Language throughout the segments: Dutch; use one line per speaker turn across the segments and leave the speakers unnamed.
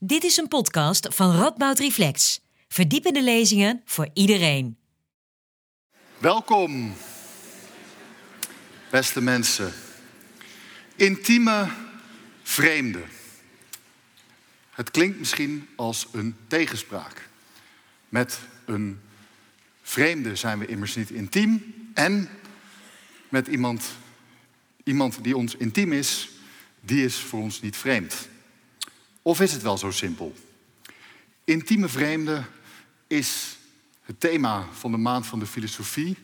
Dit is een podcast van Radboud Reflex. Verdiepende lezingen voor iedereen.
Welkom, beste mensen. Intieme vreemde. Het klinkt misschien als een tegenspraak. Met een vreemde zijn we immers niet intiem en met iemand, iemand die ons intiem is, die is voor ons niet vreemd. Of is het wel zo simpel? Intieme vreemde is het thema van de maand van de filosofie.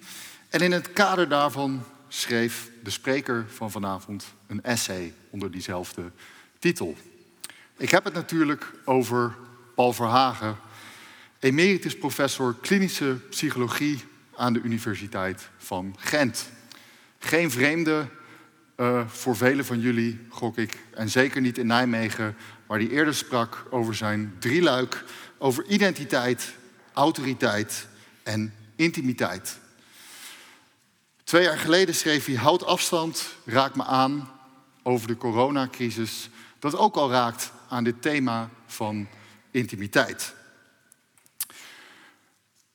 En in het kader daarvan schreef de spreker van vanavond een essay onder diezelfde titel. Ik heb het natuurlijk over Paul Verhagen, emeritus professor klinische psychologie aan de Universiteit van Gent. Geen vreemde uh, voor velen van jullie, gok ik, en zeker niet in Nijmegen, waar hij eerder sprak over zijn drieluik, over identiteit, autoriteit en intimiteit. Twee jaar geleden schreef hij Houd afstand, raak me aan over de coronacrisis, dat ook al raakt aan dit thema van intimiteit.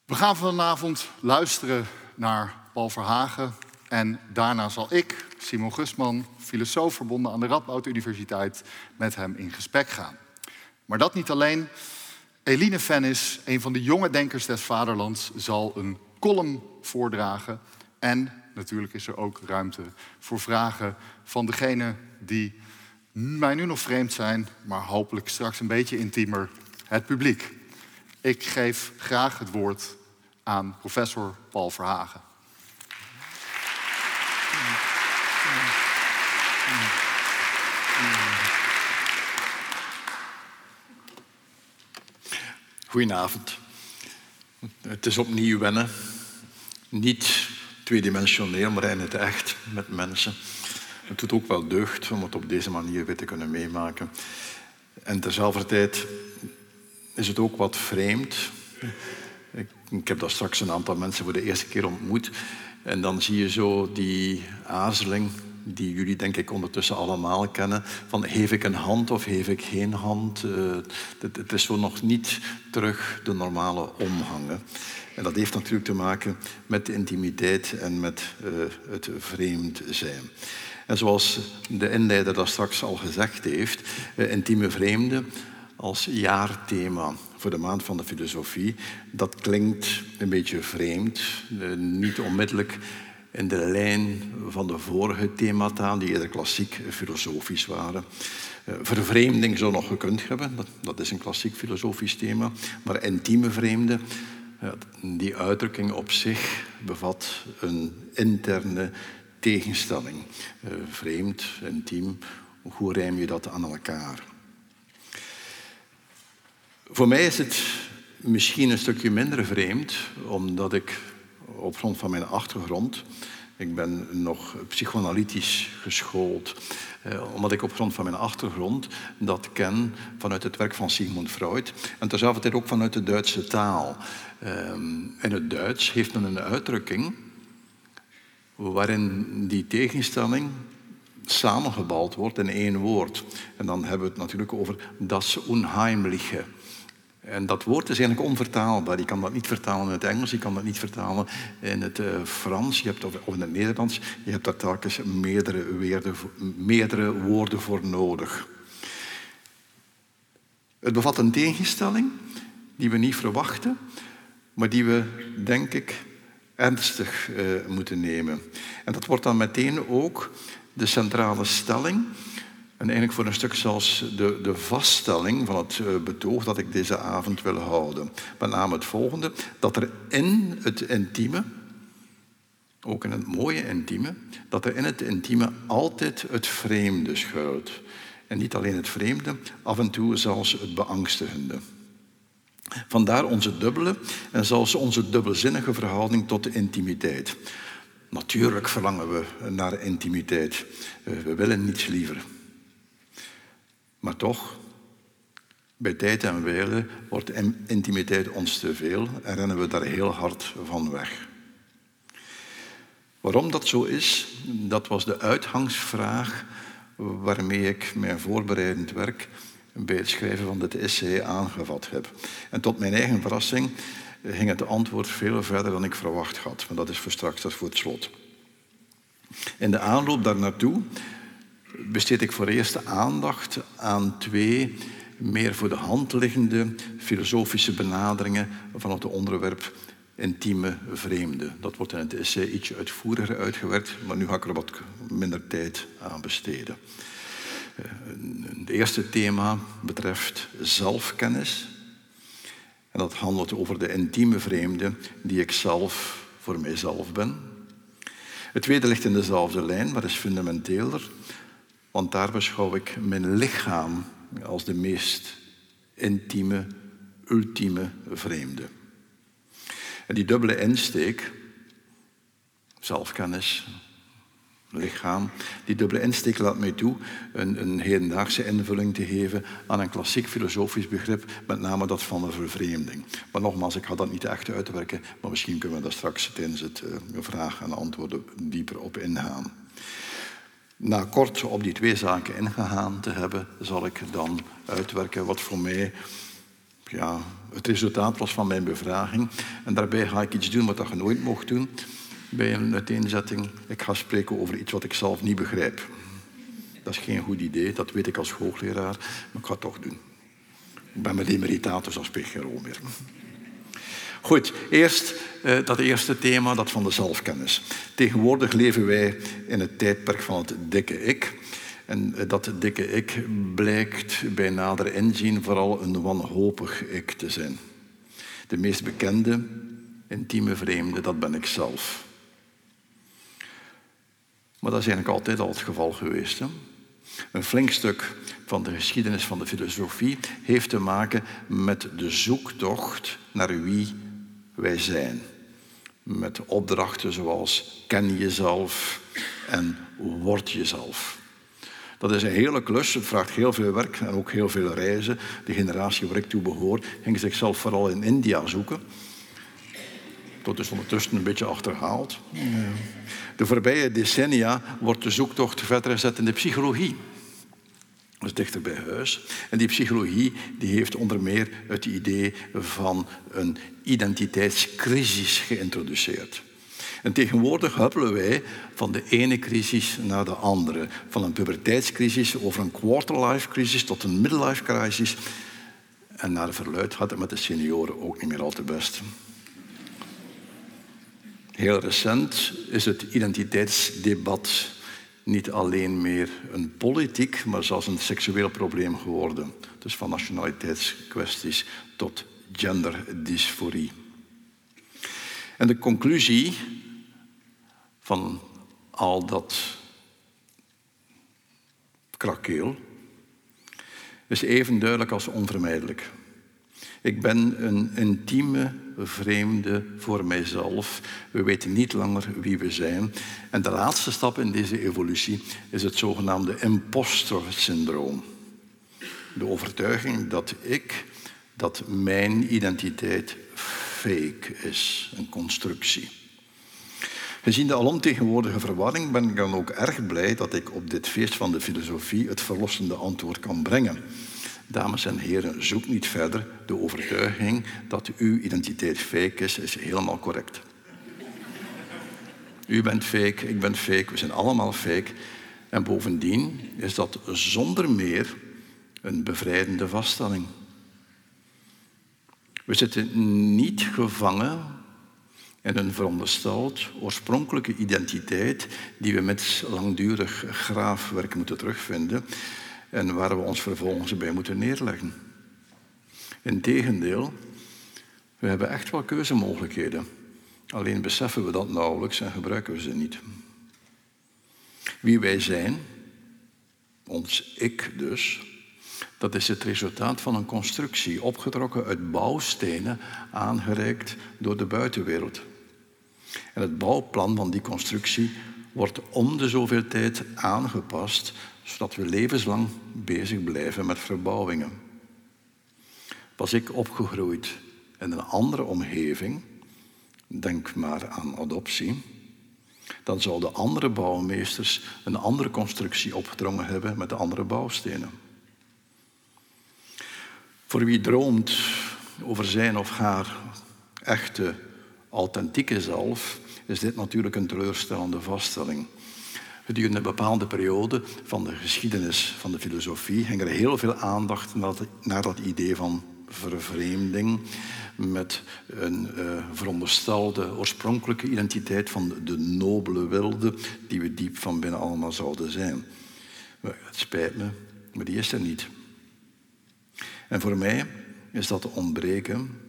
We gaan vanavond luisteren naar Paul Verhagen en daarna zal ik, Simon Gusman, filosoof verbonden aan de Radboud Universiteit, met hem in gesprek gaan. Maar dat niet alleen. Eline Vennis, een van de jonge denkers des vaderlands, zal een column voordragen. En natuurlijk is er ook ruimte voor vragen van degenen die mij nu nog vreemd zijn, maar hopelijk straks een beetje intiemer, het publiek. Ik geef graag het woord aan professor Paul Verhagen.
Goedenavond. Het is opnieuw wennen. Niet tweedimensioneel, maar in het echt met mensen. Het doet ook wel deugd om het op deze manier weer te kunnen meemaken. En terzelfde tijd is het ook wat vreemd. Ik, ik heb daar straks een aantal mensen voor de eerste keer ontmoet. En dan zie je zo die aarzeling, die jullie denk ik ondertussen allemaal kennen. Van geef ik een hand of geef ik geen hand? Uh, het, is zo nog niet terug de normale omgang. En dat heeft natuurlijk te maken met de intimiteit en met uh, het vreemd zijn. En zoals de inleider dat straks al gezegd heeft, uh, intieme vreemde als jaarthema voor de maand van de filosofie, dat klinkt een beetje vreemd, niet onmiddellijk in de lijn van de vorige themata, die eerder klassiek filosofisch waren. Eh, vervreemding zou nog gekund hebben, dat, is een klassiek filosofisch thema. Maar intieme vreemde, die uitdrukking op zich bevat een interne tegenstelling. Eh, vreemd, intiem, hoe rijm je dat aan elkaar? Voor mij is het misschien een stukje minder vreemd, omdat ik op grond van mijn achtergrond. Ik ben nog psychoanalytisch geschoold, eh, omdat ik op grond van mijn achtergrond dat ken vanuit het werk van Sigmund Freud en tezelfde tijd ook vanuit de Duitse taal. Eh, in het Duits heeft men een uitdrukking waarin die tegenstelling samengebald wordt in één woord. En dan hebben we het natuurlijk over das Unheimliche. En dat woord is eigenlijk onvertaalbaar. Je kan dat niet vertalen in het Engels, je kan dat niet vertalen in het uh, Frans je hebt, of in het Nederlands. Je hebt daar telkens meerdere, meerdere woorden voor nodig. Het bevat een tegenstelling die we niet verwachten, maar die we, denk ik, ernstig uh, moeten nemen. En dat wordt dan meteen ook de centrale stelling en eigenlijk voor een stuk zelfs de, de vaststelling van het eh, betoog dat ik deze avond wil houden. Met name het volgende, dat er in het intieme, ook in het mooie intieme, dat er in het intieme altijd het vreemde schuilt. En niet alleen het vreemde, af en toe zelfs het beangstigende. Vandaar onze dubbele en zelfs onze dubbelzinnige verhouding tot de intimiteit. Natuurlijk verlangen we naar intimiteit. Eh, we willen niets liever. Maar toch, bij tijd en wijle wordt intimiteit ons te veel en rennen we daar heel hard van weg. Waarom dat zo is, dat was de uitgangsvraag waarmee ik mijn voorbereidend werk bij het schrijven van dit essay aangevat heb. En tot mijn eigen verrassing ging het antwoord veel verder dan ik verwacht had. Maar dat is voor straks, dat voor het slot. In de aanloop daar naartoe besteed ik voor eerst aandacht aan twee meer voor de hand liggende filosofische benaderingen van het onderwerp intieme vreemde. Dat wordt in het essay ietsje uitvoeriger uitgewerkt, maar nu ga ik er wat minder tijd aan besteden. Het eerste thema betreft zelfkennis. En dat handelt over de intieme vreemde die ik zelf voor mijzelf ben. Het tweede ligt in dezelfde lijn, maar is fundamenteeler. Want daar beschouw ik mijn lichaam als de meest intieme, ultieme vreemde. En die dubbele insteek, zelfkennis, lichaam, die dubbele insteek laat mij toe een, een hedendaagse invulling te geven aan een klassiek filosofisch begrip, met name dat van de vervreemding. Maar nogmaals, ik ga dat niet echt uitwerken, maar misschien kunnen we daar straks tijdens het uh, vragen en antwoorden dieper op ingaan. Na kort op die twee zaken ingegaan te hebben, zal ik dan uitwerken wat voor mij ja, het resultaat was van mijn bevraging. En daarbij ga ik iets doen wat je nooit mocht doen bij een uiteenzetting. Ik ga spreken over iets wat ik zelf niet begrijp. Dat is geen goed idee, dat weet ik als hoogleraar, maar ik ga het toch doen. Ik ben met emeritatus, als rol meer. Goed, eerst eh, dat eerste thema, dat van de zelfkennis. Tegenwoordig leven wij in het tijdperk van het dikke ik. En eh, dat dikke ik blijkt bij nader inzien vooral een wanhopig ik te zijn. De meest bekende, intieme vreemde, dat ben ik zelf. Maar dat is eigenlijk altijd al het geval geweest. Hè? Een flink stuk van de geschiedenis van de filosofie heeft te maken met de zoektocht naar wie wij zijn. Met opdrachten zoals ken jezelf en word jezelf. Dat is een hele klus, het vraagt heel veel werk en ook heel veel reizen. De generatie waar ik toe behoor ging zichzelf vooral in India zoeken. Dat is ondertussen een beetje achterhaald. De voorbije decennia wordt de zoektocht verder gezet in de psychologie. Dat is dichter bij huis. En die psychologie die heeft onder meer het idee van een identiteitscrisis geïntroduceerd. En tegenwoordig huppelen wij van de ene crisis naar de andere. Van een puberteitscrisis over een quarterlife crisis tot een midlife crisis. En naar verluid gaat het met de senioren ook niet meer al te best. Heel recent is het identiteitsdebat niet alleen meer een politiek, maar zelfs een seksueel probleem geworden. Dus van nationaliteitskwesties tot genderdysforie. En de conclusie van al dat krakeel is even duidelijk als onvermijdelijk. Ik ben een intieme vreemde voor mijzelf. We weten niet langer wie we zijn. En de laatste stap in deze evolutie is het zogenaamde impostor-syndroom. De overtuiging dat ik, dat mijn identiteit fake is, een constructie. Gezien de alomtegenwoordige verwarring ben ik dan ook erg blij dat ik op dit feest van de filosofie het verlossende antwoord kan brengen. Dames en heren, zoek niet verder. De overtuiging dat uw identiteit fake is, is helemaal correct. U bent fake, ik ben fake, we zijn allemaal fake. En bovendien is dat zonder meer een bevrijdende vaststelling. We zitten niet gevangen in een verondersteld oorspronkelijke identiteit die we met langdurig graafwerk moeten terugvinden en waar we ons vervolgens bij moeten neerleggen. Integendeel, we hebben echt wel keuzemogelijkheden. Alleen beseffen we dat nauwelijks en gebruiken we ze niet. Wie wij zijn, ons ik dus, dat is het resultaat van een constructie, opgetrokken uit bouwstenen, aangereikt door de buitenwereld. En het bouwplan van die constructie wordt om de zoveel tijd aangepast zodat we levenslang bezig blijven met verbouwingen. Was ik opgegroeid in een andere omgeving, denk maar aan adoptie, dan zouden andere bouwmeesters een andere constructie opgedrongen hebben met andere bouwstenen. Voor wie droomt over zijn of haar echte, authentieke zelf, is dit natuurlijk een teleurstellende vaststelling. Gedurende een bepaalde periode van de geschiedenis van de filosofie ging er heel veel aandacht naar dat, idee van vervreemding met een uh, veronderstelde oorspronkelijke identiteit van de nobele wilde die we diep van binnen allemaal zouden zijn. Het spijt me, maar die is er niet. En voor mij is dat ontbreken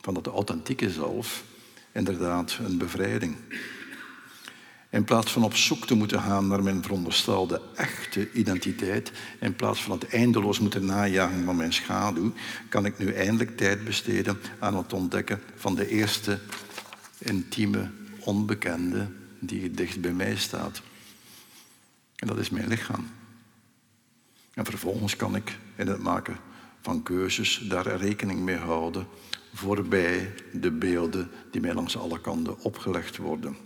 van dat authentieke zelf inderdaad een bevrijding. In plaats van op zoek te moeten gaan naar mijn veronderstelde echte identiteit, in plaats van het eindeloos moeten najagen van mijn schaduw, kan ik nu eindelijk tijd besteden aan het ontdekken van de eerste intieme onbekende die dicht bij mij staat. En dat is mijn lichaam. En vervolgens kan ik in het maken van keuzes daar rekening mee houden voorbij de beelden die mij langs alle kanten opgelegd worden.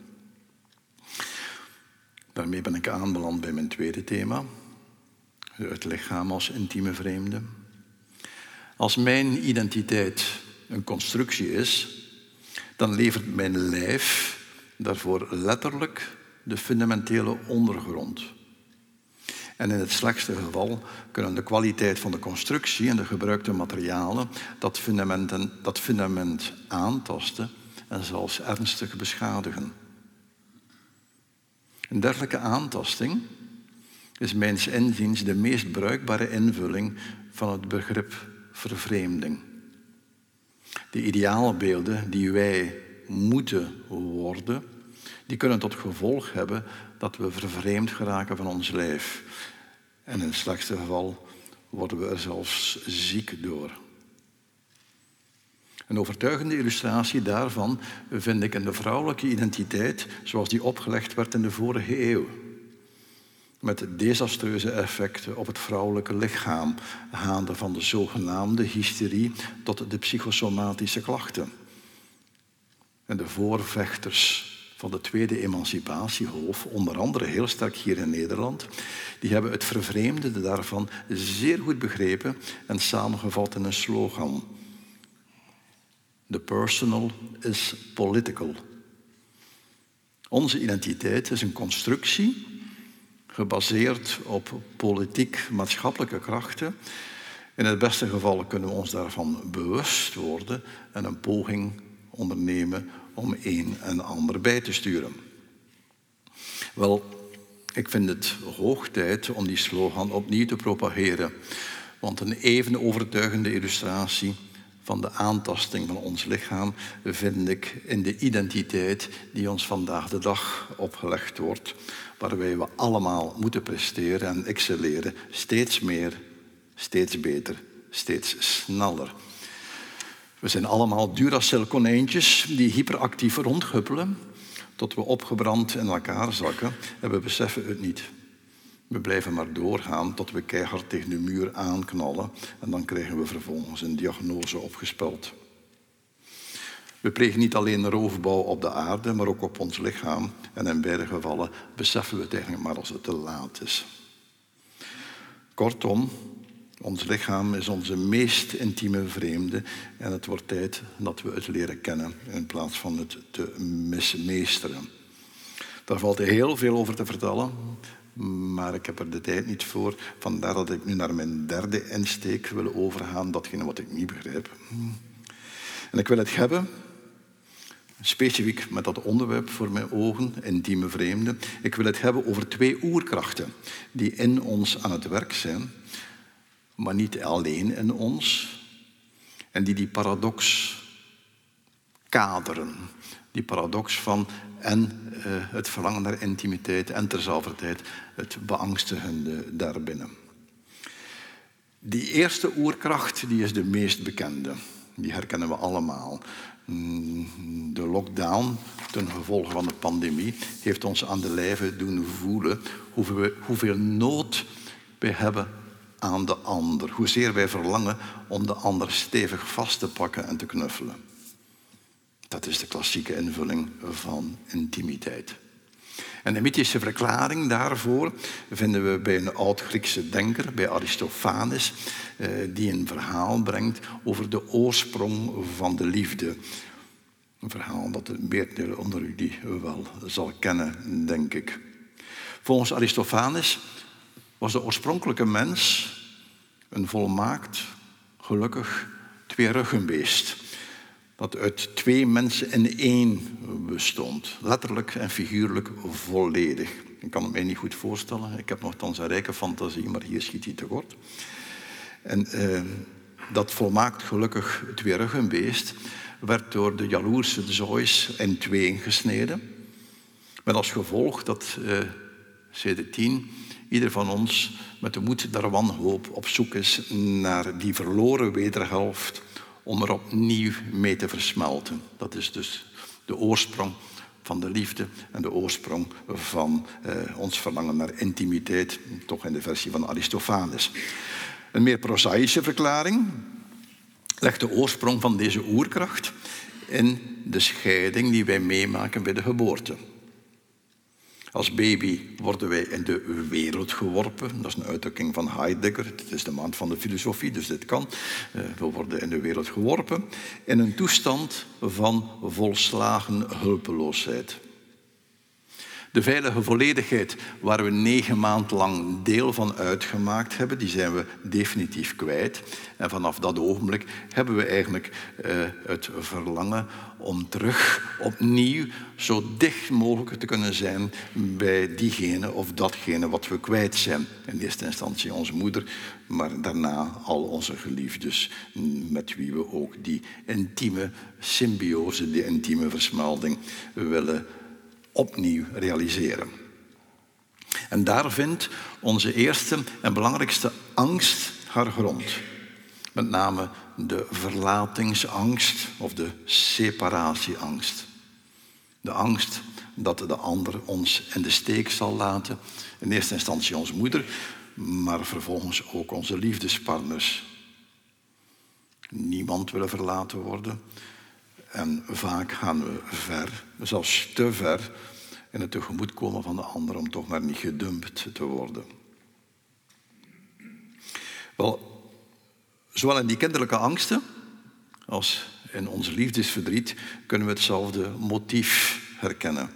Daarmee ben ik aanbeland bij mijn tweede thema, het lichaam als intieme vreemde. Als mijn identiteit een constructie is, dan levert mijn lijf daarvoor letterlijk de fundamentele ondergrond. En in het slechtste geval kunnen de kwaliteit van de constructie en de gebruikte materialen dat dat fundament aantasten en zelfs ernstig beschadigen. Een dergelijke aantasting is mijns inziens de meest bruikbare invulling van het begrip vervreemding. De ideaalbeelden die wij moeten worden, die kunnen tot gevolg hebben dat we vervreemd geraken van ons lijf. En in het slechtste geval worden we er zelfs ziek door. Een overtuigende illustratie daarvan vind ik in de vrouwelijke identiteit zoals die opgelegd werd in de vorige eeuw. Met desastreuze effecten op het vrouwelijke lichaam, gaande van de zogenaamde hysterie tot de psychosomatische klachten. En de voorvechters van de tweede emancipatiegolf, onder andere heel sterk hier in Nederland, die hebben het vervreemde daarvan zeer goed begrepen en samengevat in een slogan. The personal is political. Onze identiteit is een constructie gebaseerd op politiek-maatschappelijke krachten. In het beste geval kunnen we ons daarvan bewust worden en een poging ondernemen om een en ander bij te sturen. Wel, ik vind het hoog tijd om die slogan opnieuw te propageren. Want een even overtuigende illustratie van de aantasting van ons lichaam vind ik in de identiteit die ons vandaag de dag opgelegd wordt, waarbij we allemaal moeten presteren en excelleren, steeds meer, steeds beter, steeds sneller. We zijn allemaal Duracell-konijntjes die hyperactief rondhuppelen tot we opgebrand in elkaar zakken en we beseffen het niet. We blijven maar doorgaan tot we keihard tegen de muur aanknallen en dan krijgen we vervolgens een diagnose opgespeld. We plegen niet alleen roofbouw op de aarde, maar ook op ons lichaam. En in beide gevallen beseffen we het eigenlijk maar als het te laat is. Kortom, ons lichaam is onze meest intieme vreemde en het wordt tijd dat we het leren kennen in plaats van het te mismeesteren. Daar valt heel veel over te vertellen, maar ik heb er de tijd niet voor. Vandaar dat ik nu naar mijn derde insteek wil overgaan, datgene wat ik niet begrijp. En ik wil het hebben, specifiek met dat onderwerp voor mijn ogen, intieme vreemde. Ik wil het hebben over twee oerkrachten die in ons aan het werk zijn maar niet alleen in ons. En die die paradox kaderen. Die paradox van en uh, het verlangen naar intimiteit en terzelfde het beangstigende daarbinnen. Die eerste oerkracht die is de meest bekende. Die herkennen we allemaal. Mm, de lockdown, ten gevolge van de pandemie, heeft ons aan de lijve doen voelen hoeveel, hoeveel nood we hebben aan de ander. Hoezeer wij verlangen om de ander stevig vast te pakken en te knuffelen. Dat is de klassieke invulling van intimiteit. En de mythische verklaring daarvoor vinden we bij een oud-Griekse denker, bij Aristophanes, eh, die een verhaal brengt over de oorsprong van de liefde. Een verhaal dat de meerdere onder jullie wel zal kennen, denk ik. Volgens Aristophanes was de oorspronkelijke mens een volmaakt, gelukkig, tweeruggenbeest. Dat uit twee mensen in één bestond. Letterlijk en figuurlijk volledig. Ik kan het mij niet goed voorstellen. Ik heb nogthans een rijke fantasie, maar hier schiet hij tekort. En eh, dat volmaakt gelukkig tweeruggenbeest werd door de jaloerse Zeus in tweeën gesneden. Met als gevolg dat uh, CD10 ieder van ons met de moed der wanhoop op zoek is naar die verloren wederhelft om er opnieuw mee te versmelten. Dat is dus de oorsprong van de liefde en de oorsprong van eh, ons verlangen naar intimiteit, toch in de versie van Aristophanes. Een meer prozaïsche verklaring legt de oorsprong van deze oerkracht in de scheiding die wij meemaken bij de geboorte. Als baby worden wij in de wereld geworpen. Dat is een uitdrukking van Heidegger. Het is de maand van de filosofie, dus dit kan. Eh, we worden in de wereld geworpen in een toestand van volslagen hulpeloosheid. De veilige volledigheid waar we negen maanden lang deel van uitgemaakt hebben, die zijn we definitief kwijt. En vanaf dat ogenblik hebben we eigenlijk uh, het verlangen om terug opnieuw zo dicht mogelijk te kunnen zijn bij diegene of datgene wat we kwijt zijn. In eerste instantie onze moeder, maar daarna al onze geliefdes, met wie we ook die intieme symbiose, die intieme versmelding willen opnieuw realiseren. En daar vindt onze eerste en belangrijkste angst haar grond. Met name de verlatingsangst of de separatieangst. De angst dat de ander ons in de steek zal laten. In eerste instantie onze moeder, maar vervolgens ook onze liefdespartners. Niemand willen verlaten worden. En vaak gaan we ver, zelfs te ver, in het tegemoetkomen van de ander om toch maar niet gedumpt te worden. Wel, zowel in die kinderlijke angsten als in ons liefdesverdriet kunnen we hetzelfde motief herkennen.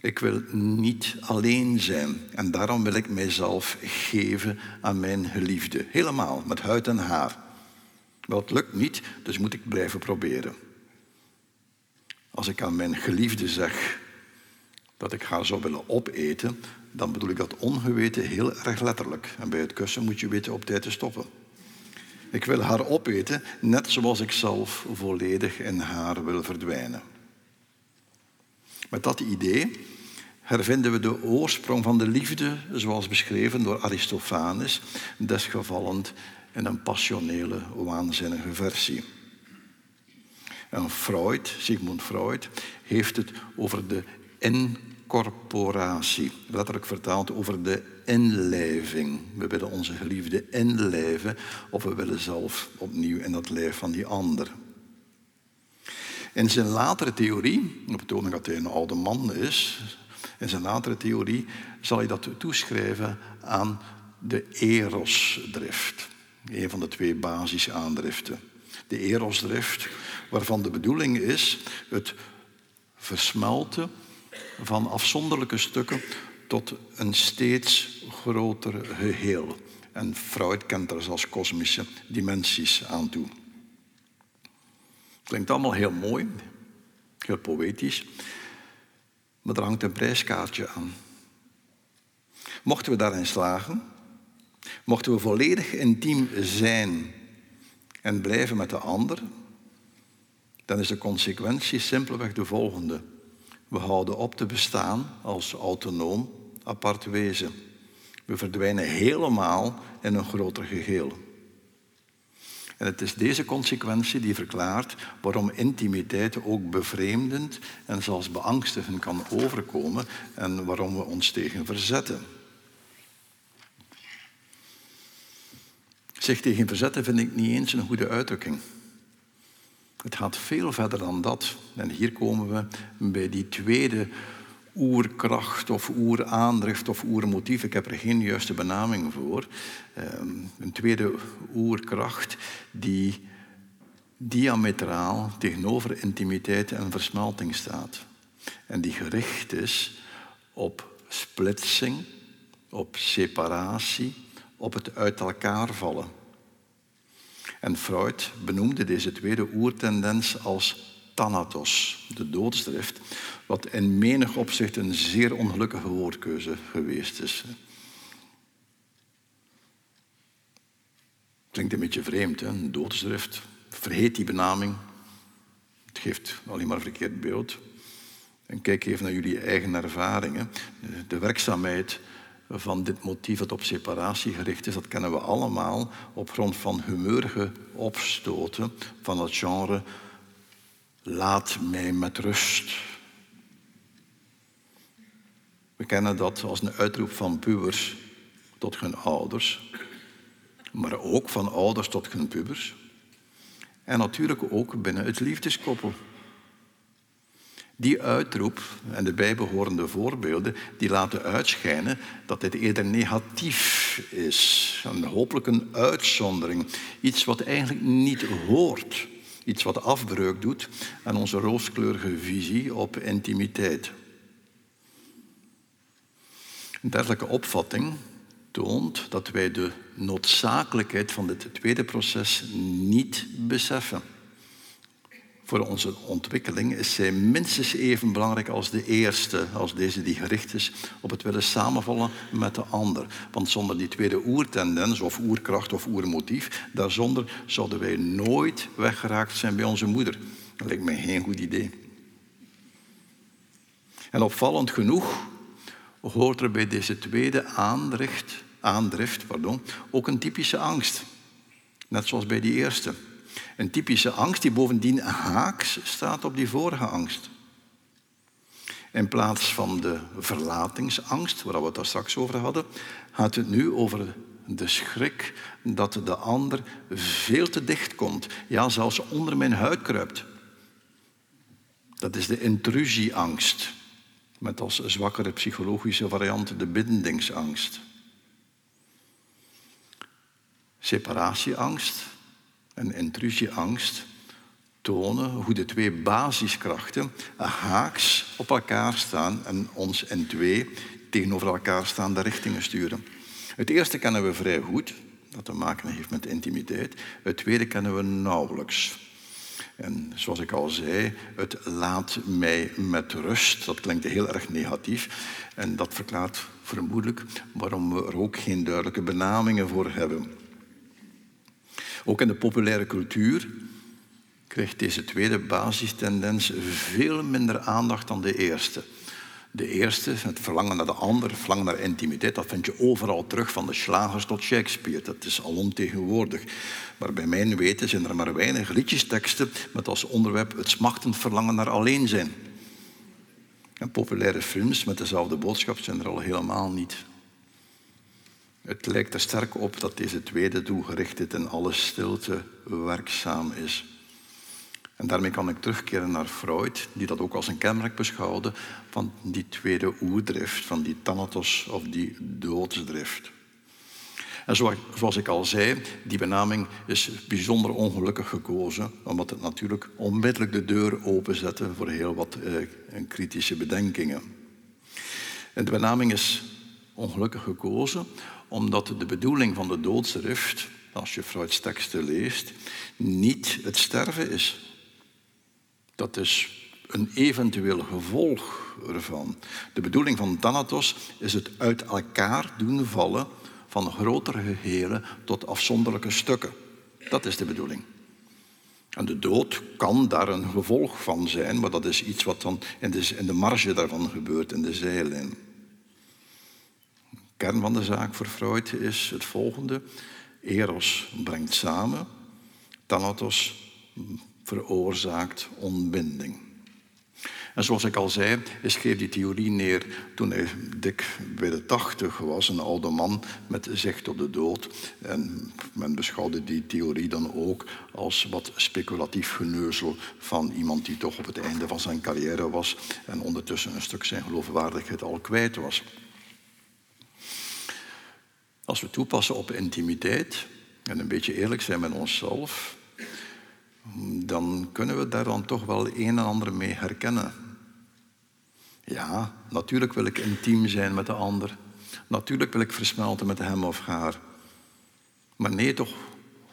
Ik wil niet alleen zijn en daarom wil ik mijzelf geven aan mijn geliefde. Helemaal, met huid en haar. Wel, het lukt niet, dus moet ik blijven proberen. Als ik aan mijn geliefde zeg dat ik haar zou willen opeten, dan bedoel ik dat ongeweten heel erg letterlijk. En bij het kussen moet je weten op tijd te stoppen. Ik wil haar opeten, net zoals ik zelf volledig in haar wil verdwijnen. Met dat idee hervinden we de oorsprong van de liefde, zoals beschreven door Aristophanes, desgevallend in een passionele, waanzinnige versie. En Freud, Sigmund Freud, heeft het over de incorporatie. Letterlijk vertaald over de inlijving. We willen onze geliefde inlijven of we willen zelf opnieuw in dat lijf van die ander. In zijn latere theorie, op betoning dat hij een oude man is, in zijn latere theorie zal hij dat toeschrijven aan de erosdrift. Een van de twee basisaandriften. De erosdrift, waarvan de bedoeling is het versmelten van afzonderlijke stukken tot een steeds groter geheel. En Freud kent er zelfs kosmische dimensies aan toe. Klinkt allemaal heel mooi, heel poëtisch, maar er hangt een prijskaartje aan. Mochten we daarin slagen, mochten we volledig intiem zijn en blijven met de ander, dan is de consequentie simpelweg de volgende. We houden op te bestaan als autonoom, apart wezen. We verdwijnen helemaal in een groter geheel. En het is deze consequentie die verklaart waarom intimiteit ook bevreemdend en zelfs beangstigend kan overkomen en waarom we ons tegen verzetten. Zich tegen verzetten vind ik niet eens een goede uitdrukking. Het gaat veel verder dan dat. En hier komen we bij die tweede oerkracht of oeraandrift of oermotief. Ik heb er geen juiste benaming voor. Ehm, een tweede oerkracht die diametraal tegenover intimiteit en versmelting staat. En die gericht is op splitsing, op separatie, op het uit elkaar vallen. En Freud benoemde deze tweede oertendens als thanatos, de doodsdrift, wat in menig opzicht een zeer ongelukkige woordkeuze geweest is. Klinkt een beetje vreemd, hè? doodsdrift. Vergeet die benaming. Het geeft alleen maar een verkeerd beeld. En kijk even naar jullie eigen ervaringen. De werkzaamheid van dit motief dat op separatie gericht is, dat kennen we allemaal op grond van humeurige opstoten van het genre laat mij met rust. We kennen dat als een uitroep van pubers tot hun ouders, maar ook van ouders tot hun pubers. En natuurlijk ook binnen het liefdeskoppel. Die uitroep en de bijbehorende voorbeelden die laten uitschijnen dat dit eerder negatief is. En hopelijk een uitzondering. Iets wat eigenlijk niet hoort. Iets wat afbreuk doet aan onze rooskleurige visie op intimiteit. Een dergelijke opvatting toont dat wij de noodzakelijkheid van dit tweede proces niet beseffen. Voor onze ontwikkeling is zij minstens even belangrijk als de eerste, als deze die gericht is op het willen samenvallen met de ander. Want zonder die tweede oertendens, of oerkracht of oermotief, daarzonder zouden wij nooit weggeraakt zijn bij onze moeder. Dat lijkt mij geen goed idee. En opvallend genoeg hoort er bij deze tweede aandrift, aandrift pardon, ook een typische angst. Net zoals bij die eerste. Een typische angst die bovendien haaks staat op die vorige angst. In plaats van de verlatingsangst, waar we het daar straks over hadden, gaat het nu over de schrik dat de ander veel te dicht komt, ja, zelfs onder mijn huid kruipt. Dat is de intrusieangst, met als zwakkere psychologische variant de bindingsangst. Separatieangst en intrusieangst tonen hoe de twee basiskrachten haaks op elkaar staan en ons in twee tegenover elkaar staande richtingen sturen. Het eerste kennen we vrij goed, dat te maken heeft met intimiteit. Het tweede kennen we nauwelijks. En zoals ik al zei, het laat mij met rust. Dat klinkt heel erg negatief. En dat verklaart vermoedelijk waarom we er ook geen duidelijke benamingen voor hebben. Ook in de populaire cultuur krijgt deze tweede basistendens veel minder aandacht dan de eerste. De eerste, het verlangen naar de ander, het verlangen naar intimiteit, dat vind je overal terug, van de slagers tot Shakespeare. Dat is alomtegenwoordig. Maar bij mijn weten zijn er maar weinig liedjesteksten met als onderwerp het smachtend verlangen naar alleen zijn. En populaire films met dezelfde boodschap zijn er al helemaal niet. Het lijkt er sterk op dat deze tweede doelgerichtheid in alle stilte werkzaam is. En daarmee kan ik terugkeren naar Freud, die dat ook als een kenmerk beschouwde van die tweede oerdrift, van die thanatos of die doodsdrift. En zoals ik al zei, die benaming is bijzonder ongelukkig gekozen, omdat het natuurlijk onmiddellijk de deur openzette voor heel wat eh, kritische bedenkingen. En de benaming is ongelukkig gekozen omdat de bedoeling van de doodsdrift, als je Freuds teksten leest, niet het sterven is. Dat is een eventueel gevolg ervan. De bedoeling van Thanatos is het uit elkaar doen vallen van grotere gehelen tot afzonderlijke stukken. Dat is de bedoeling. En de dood kan daar een gevolg van zijn, maar dat is iets wat dan in de, marge daarvan gebeurt, in de zijlijn kern van de zaak voor Freud is het volgende. Eros brengt samen, Thanatos veroorzaakt ontbinding. En zoals ik al zei, schreef die theorie neer toen hij dik bij de tachtig was, een oude man met zicht op de dood. En men beschouwde die theorie dan ook als wat speculatief geneuzel van iemand die toch op het einde van zijn carrière was en ondertussen een stuk zijn geloofwaardigheid al kwijt was. Als we toepassen op intimiteit en een beetje eerlijk zijn met onszelf, dan kunnen we daar dan toch wel een en ander mee herkennen. Ja, natuurlijk wil ik intiem zijn met de ander. Natuurlijk wil ik versmelten met hem of haar. Maar nee, toch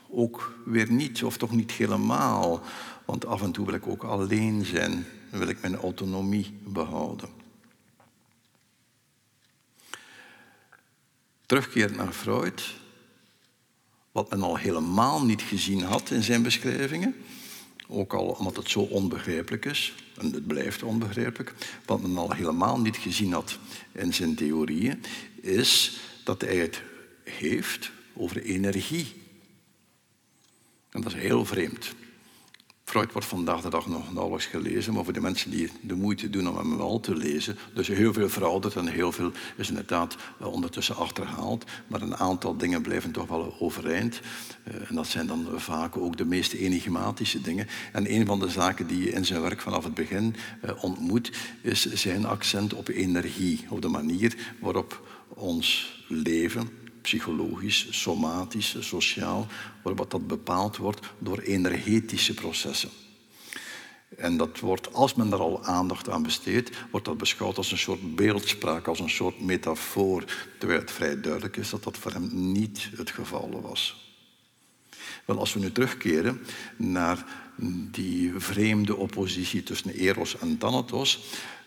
ook weer niet, of toch niet helemaal. Want af en toe wil ik ook alleen zijn. Wil ik mijn autonomie behouden. Terugkerend naar Freud, wat men al helemaal niet gezien had in zijn beschrijvingen, ook al omdat het zo onbegrijpelijk is, en het blijft onbegrijpelijk, wat men al helemaal niet gezien had in zijn theorieën, is dat hij het heeft over energie. En dat is heel vreemd. Freud wordt vandaag de dag nog nauwelijks gelezen, maar voor de mensen die de moeite doen om hem wel te lezen, dus heel veel verouderd en heel veel is inderdaad ondertussen achterhaald, maar een aantal dingen blijven toch wel overeind. Eh, en dat zijn dan vaak ook de meest enigmatische dingen. En een van de zaken die je in zijn werk vanaf het begin eh, ontmoet, is zijn accent op energie, op de manier waarop ons leven, psychologisch, somatisch, sociaal, wat dat bepaald wordt door energetische processen. En dat wordt, als men daar al aandacht aan besteedt, wordt dat beschouwd als een soort beeldspraak, als een soort metafoor, terwijl het vrij duidelijk is dat dat voor hem niet het geval was. Wel, als we nu terugkeren naar die vreemde oppositie tussen Eros en Thanatos,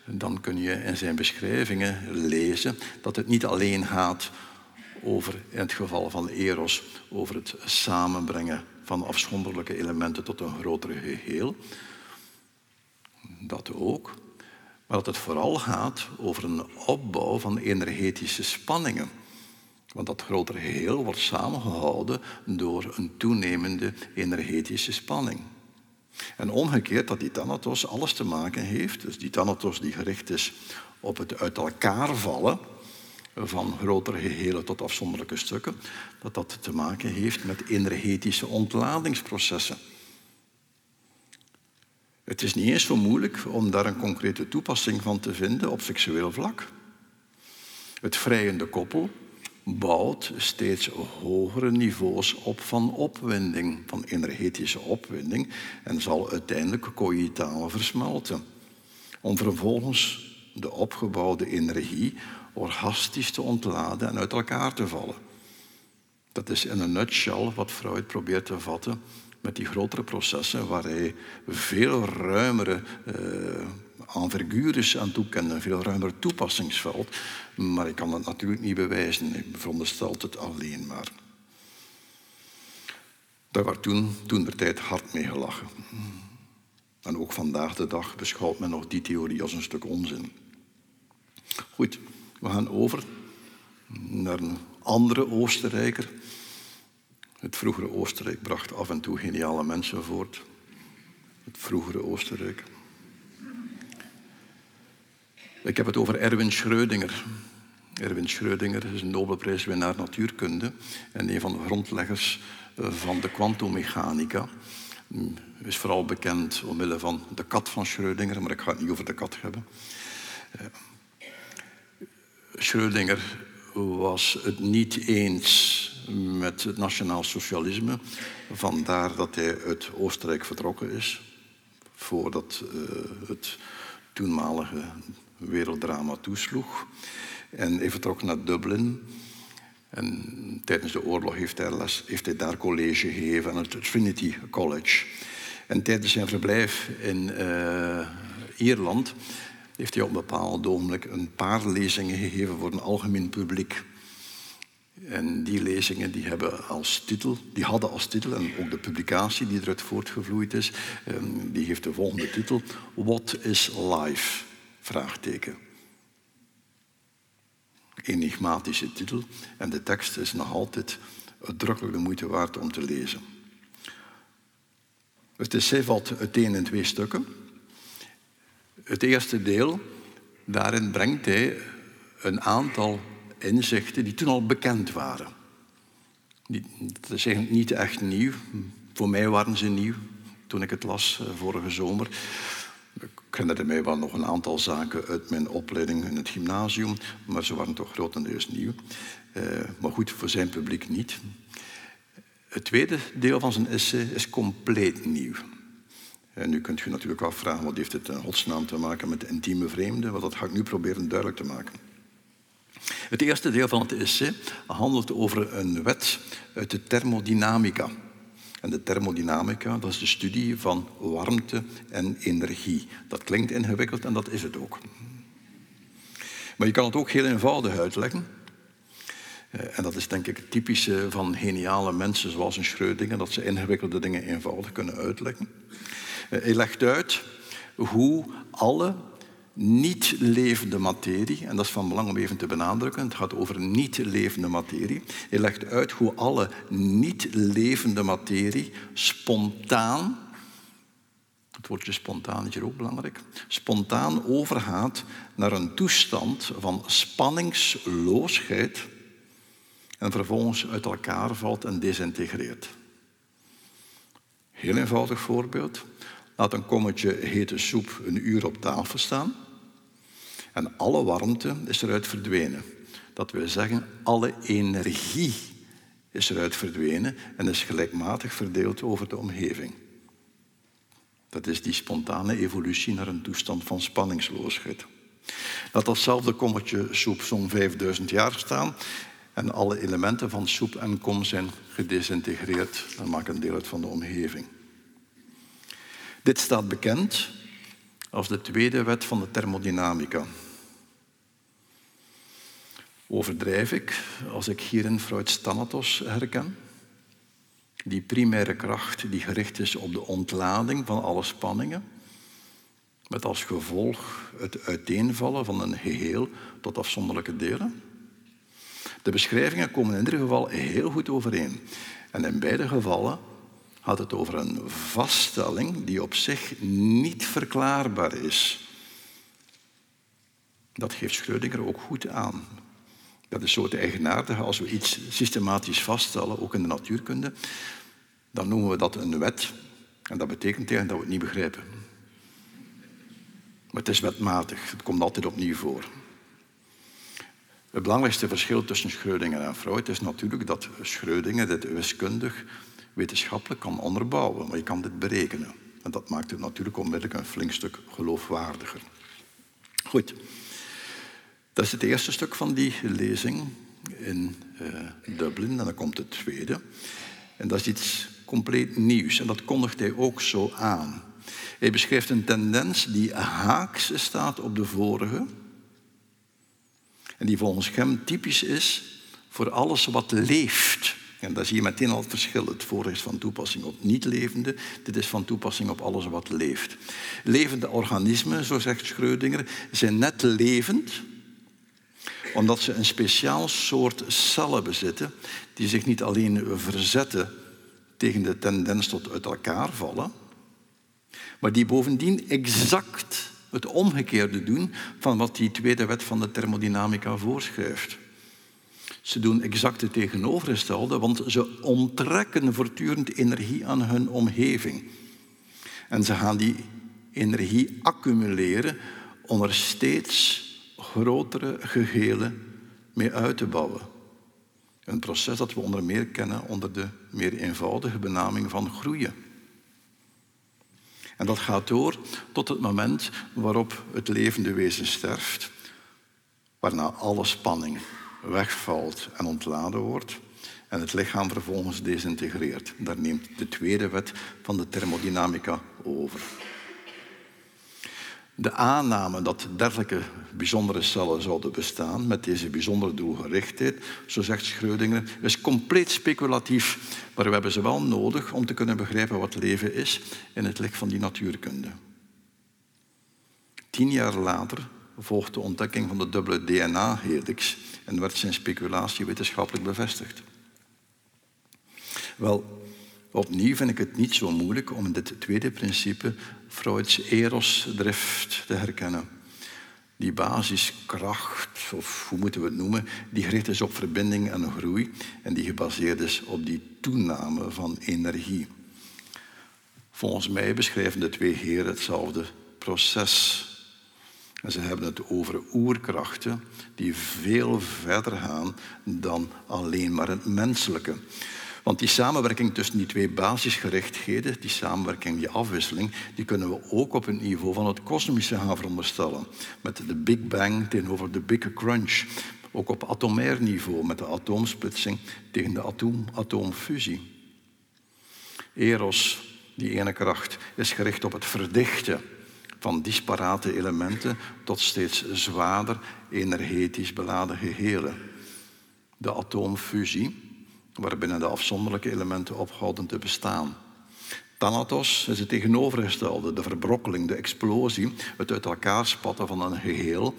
dan kun je in zijn beschrijvingen lezen dat het niet alleen gaat over, in het geval van Eros, over het samenbrengen van afzonderlijke elementen tot een groter geheel. Dat ook. Maar dat het vooral gaat over een opbouw van energetische spanningen. Want dat grotere geheel wordt samengehouden door een toenemende energetische spanning. En omgekeerd dat die thanatos alles te maken heeft, dus die thanatos die gericht is op het uit elkaar vallen, van grotere gehelen tot afzonderlijke stukken, dat dat te maken heeft met energetische ontladingsprocessen. Het is niet eens zo moeilijk om daar een concrete toepassing van te vinden op seksueel vlak. Het vrijende koppel bouwt steeds hogere niveaus op van opwinding, van energetische opwinding, en zal uiteindelijk coïtaal versmelten, om vervolgens de opgebouwde energie orgastisch te ontladen en uit elkaar te vallen. Dat is in een nutshell wat Freud probeert te vatten met die grotere processen waar hij veel ruimere uh, envergures aan toekende, een veel ruimer toepassingsveld. Maar ik kan dat natuurlijk niet bewijzen, ik veronderstel het alleen maar. Daar werd toen, toen der tijd hard mee gelachen. En ook vandaag de dag beschouwt men nog die theorie als een stuk onzin. Goed, we gaan over naar een andere Oostenrijker. Het vroegere Oostenrijk bracht af en toe geniale mensen voort. Het vroegere Oostenrijk. Ik heb het over Erwin Schrödinger. Erwin Schrödinger is een Nobelprijswinnaar natuurkunde en een van de grondleggers eh, van de kwantummechanica. Is vooral bekend omwille van de kat van Schrödinger, maar ik ga het niet over de kat hebben. Eh, Schrödinger was het niet eens met het nationaal socialisme. Vandaar dat hij uit Oostenrijk vertrokken is. Voordat uh, het toenmalige werelddrama toesloeg. En hij vertrok naar Dublin. En tijdens de oorlog heeft hij, les, heeft hij daar college gegeven aan het Trinity College. En tijdens zijn verblijf in uh, Ierland heeft hij op een bepaald ogenblik een paar lezingen gegeven voor een algemeen publiek. En die lezingen die hebben als titel, die hadden als titel, en ook de publicatie die eruit voortgevloeid is, ehm, die heeft de volgende titel: What is life? Vraagteken. Enigmatische titel. En de tekst is nog altijd uitdrukkelijk de moeite waard om te lezen. Het essay valt uiteen in twee stukken. Het eerste deel, daarin brengt hij een aantal inzichten die toen al bekend waren. Dat is eigenlijk niet echt nieuw. Voor mij waren ze nieuw toen ik het las eh, vorige zomer. Ik herinnerde mij wel nog een aantal zaken uit mijn opleiding in het gymnasium, maar ze waren toch grotendeels nieuw. Uh, maar goed, voor zijn publiek niet. Het tweede deel van zijn essay is compleet nieuw. En nu kunt u natuurlijk afvragen, wat heeft het in godsnaam te maken met intieme vreemden? Want dat ga ik nu proberen duidelijk te maken. Het eerste deel van het essay handelt over een wet uit de thermodynamica. En de thermodynamica, dat is de studie van warmte en energie. Dat klinkt ingewikkeld en dat is het ook. Maar je kan het ook heel eenvoudig uitleggen. Eh, en dat is denk ik het typische van geniale mensen zoals een Schrödinger, dat ze ingewikkelde dingen eenvoudig kunnen uitleggen. Eh, hij legt uit hoe alle niet-levende materie, en dat is van belang om even te benadrukken, het gaat over niet-levende materie. Hij legt uit hoe alle niet-levende materie spontaan, het woordje spontaan is hier ook belangrijk, spontaan overgaat naar een toestand van spanningsloosheid en vervolgens uit elkaar valt en desintegreert. Heel eenvoudig voorbeeld. Laat een kommetje hete soep een uur op tafel staan. En alle warmte is eruit verdwenen. Dat wil zeggen, alle energie is eruit verdwenen en is gelijkmatig verdeeld over de omgeving. Dat is die spontane evolutie naar een toestand van spanningsloosheid. Dat datzelfde kommetje soep zo'n 5000 jaar staan en alle elementen van soep en kom zijn gedesintegreerd en maken deel uit van de omgeving. Dit staat bekend als de tweede wet van de thermodynamica. Overdrijf ik als ik hierin Freud's Thanatos herken? Die primaire kracht die gericht is op de ontlading van alle spanningen, met als gevolg het uiteenvallen van een geheel tot afzonderlijke delen? De beschrijvingen komen in ieder geval heel goed overeen. En in beide gevallen had het over een vaststelling die op zich niet verklaarbaar is. Dat geeft Schrödinger ook goed aan. Dat is zo het eigenaardige. Als we iets systematisch vaststellen, ook in de natuurkunde, dan noemen we dat een wet. En dat betekent tegen dat we het niet begrijpen. Maar het is wetmatig. Het komt altijd opnieuw voor. Het belangrijkste verschil tussen Schrödinger en Freud is natuurlijk dat Schrödinger dit wiskundig wetenschappelijk kan onderbouwen, maar je kan dit berekenen. En dat maakt het natuurlijk onmiddellijk een flink stuk geloofwaardiger. Goed, dat is het eerste stuk van die lezing in uh, Dublin. En dan komt het tweede. En dat is iets compleet nieuws. En dat kondigt hij ook zo aan. Hij beschrijft een tendens die haaks staat op de vorige. En die volgens hem typisch is voor alles wat leeft. En daar zie je meteen al het verschil. Het vorige is van toepassing op niet-levende, dit is van toepassing op alles wat leeft. Levende organismen, zo zegt Schrödinger, zijn net levend omdat ze een speciaal soort cellen bezitten die zich niet alleen verzetten tegen de tendens tot uit elkaar vallen, maar die bovendien exact het omgekeerde doen van wat die tweede wet van de thermodynamica voorschrijft. Ze doen exact het tegenovergestelde, want ze onttrekken voortdurend energie aan hun omgeving. En ze gaan die energie accumuleren om er steeds grotere gehelen mee uit te bouwen. Een proces dat we onder meer kennen onder de meer eenvoudige benaming van groeien. En dat gaat door tot het moment waarop het levende wezen sterft, waarna alle spanning wegvalt en ontladen wordt en het lichaam vervolgens desintegreert. Daar neemt de tweede wet van de thermodynamica over. De aanname dat dergelijke bijzondere cellen zouden bestaan met deze bijzondere doelgerichtheid, zo zegt Schrödinger, is compleet speculatief, maar we hebben ze wel nodig om te kunnen begrijpen wat leven is in het licht van die natuurkunde. Tien jaar later volgt de ontdekking van de dubbele DNA-helix en werd zijn speculatie wetenschappelijk bevestigd. Wel, Opnieuw vind ik het niet zo moeilijk om dit tweede principe, Freuds erosdrift, te herkennen. Die basiskracht, of hoe moeten we het noemen, die gericht is op verbinding en groei en die gebaseerd is op die toename van energie. Volgens mij beschrijven de twee heren hetzelfde proces. En ze hebben het over oerkrachten die veel verder gaan dan alleen maar het menselijke. Want die samenwerking tussen die twee basisgerichtheden, die samenwerking, die afwisseling, die kunnen we ook op het niveau van het kosmische gaan veronderstellen. Met de Big Bang tegenover de Big Crunch. Ook op atomair niveau met de atoomsplitsing tegen de atoom-atoomfusie. Eros, die ene kracht, is gericht op het verdichten van disparate elementen tot steeds zwaarder energetisch beladen gehelen. De atoomfusie, waarbinnen de afzonderlijke elementen ophouden te bestaan. Thanatos is het tegenovergestelde, de verbrokkeling, de explosie, het uit elkaar spatten van een geheel,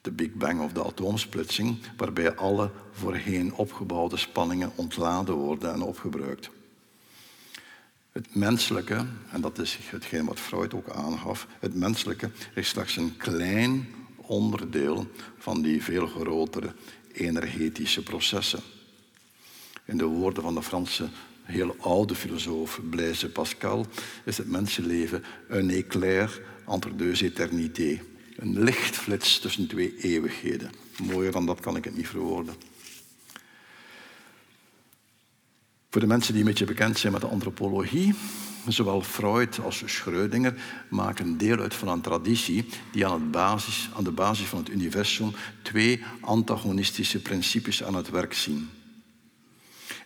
de Big Bang of de atoomsplitsing, waarbij alle voorheen opgebouwde spanningen ontladen worden en opgebruikt. Het menselijke, en dat is hetgeen wat Freud ook aangaf, het menselijke is slechts een klein onderdeel van die veel grotere energetische processen. In de woorden van de Franse heel oude filosoof Blaise Pascal is het mensenleven een éclair entre deux éternités. Een lichtflits tussen twee eeuwigheden. Mooier dan dat kan ik het niet verwoorden. Voor de mensen die een beetje bekend zijn met de antropologie, zowel Freud als Schrödinger maken deel uit van een traditie die aan, basis, aan de basis van het universum twee antagonistische principes aan het werk zien.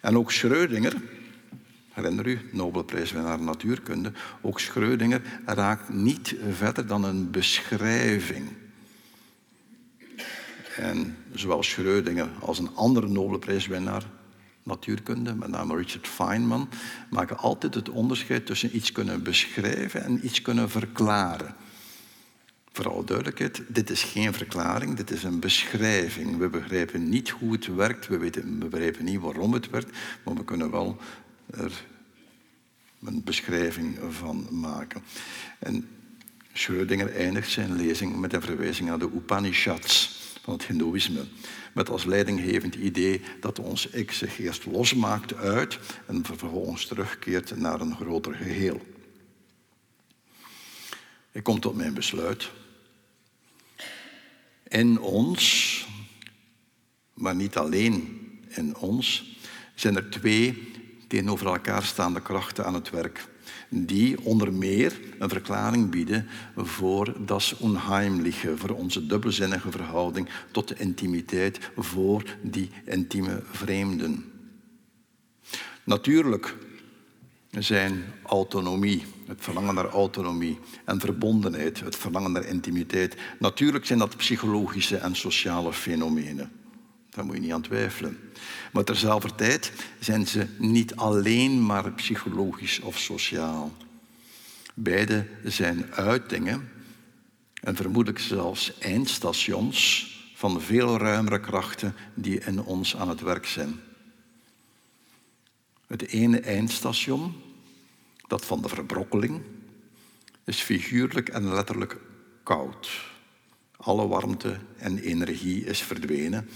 En ook Schrödinger, herinner u, Nobelprijswinnaar natuurkunde, ook Schrödinger raakt niet verder dan een beschrijving. En zowel Schrödinger als een andere Nobelprijswinnaar natuurkunde, met name Richard Feynman, maken altijd het onderscheid tussen iets kunnen beschrijven en iets kunnen verklaren. Vooral duidelijkheid, dit is geen verklaring, dit is een beschrijving. We begrijpen niet hoe het werkt, we, weten, we begrijpen niet waarom het werkt, maar we kunnen wel er een beschrijving van maken. En Schrödinger eindigt zijn lezing met een verwijzing naar de Upanishads van het Hindoeïsme. Met als leidinggevend idee dat ons ik zich eerst losmaakt uit en vervolgens terugkeert naar een groter geheel. Ik kom tot mijn besluit. In ons, maar niet alleen in ons, zijn er twee tegenover elkaar staande krachten aan het werk. Die onder meer een verklaring bieden voor das Unheimliche, voor onze dubbelzinnige verhouding tot de intimiteit, voor die intieme vreemden. Natuurlijk zijn autonomie, het verlangen naar autonomie en verbondenheid, het verlangen naar intimiteit. Natuurlijk zijn dat psychologische en sociale fenomenen. Daar moet je niet aan twijfelen. Maar terzelfde tijd zijn ze niet alleen maar psychologisch of sociaal. Beide zijn uitingen en vermoedelijk zelfs eindstations van veel ruimere krachten die in ons aan het werk zijn. Het ene eindstation, dat van de verbrokkeling, is figuurlijk en letterlijk koud. Alle warmte en energie is verdwenen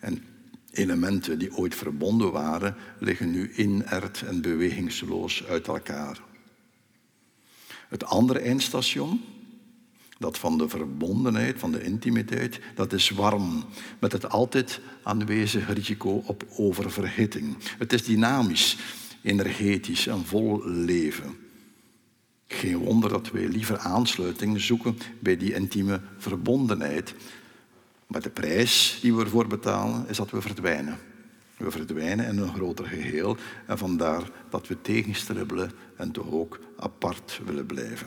en elementen die ooit verbonden waren, liggen nu inert en bewegingsloos uit elkaar. Het andere eindstation, dat van de verbondenheid, van de intimiteit, dat is warm, met het altijd aanwezige risico op oververhitting. Het is dynamisch, energetisch en vol leven. Geen wonder dat wij liever aansluiting zoeken bij die intieme verbondenheid. Maar de prijs die we ervoor betalen is dat we verdwijnen. We verdwijnen in een groter geheel en vandaar dat we tegenstribbelen en toch ook apart willen blijven.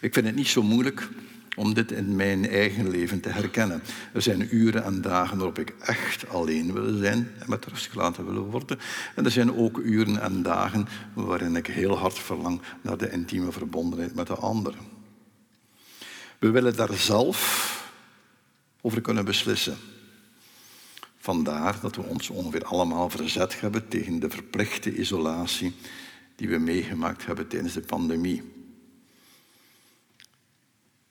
Ik vind het niet zo moeilijk om dit in mijn eigen leven te herkennen. Er zijn uren en dagen waarop ik echt alleen wil zijn en met rust gelaten wil worden. En er zijn ook uren en dagen waarin ik heel hard verlang naar de intieme verbondenheid met de anderen. We willen daar zelf over kunnen beslissen. Vandaar dat we ons ongeveer allemaal verzet hebben tegen de verplichte isolatie die we meegemaakt hebben tijdens de pandemie.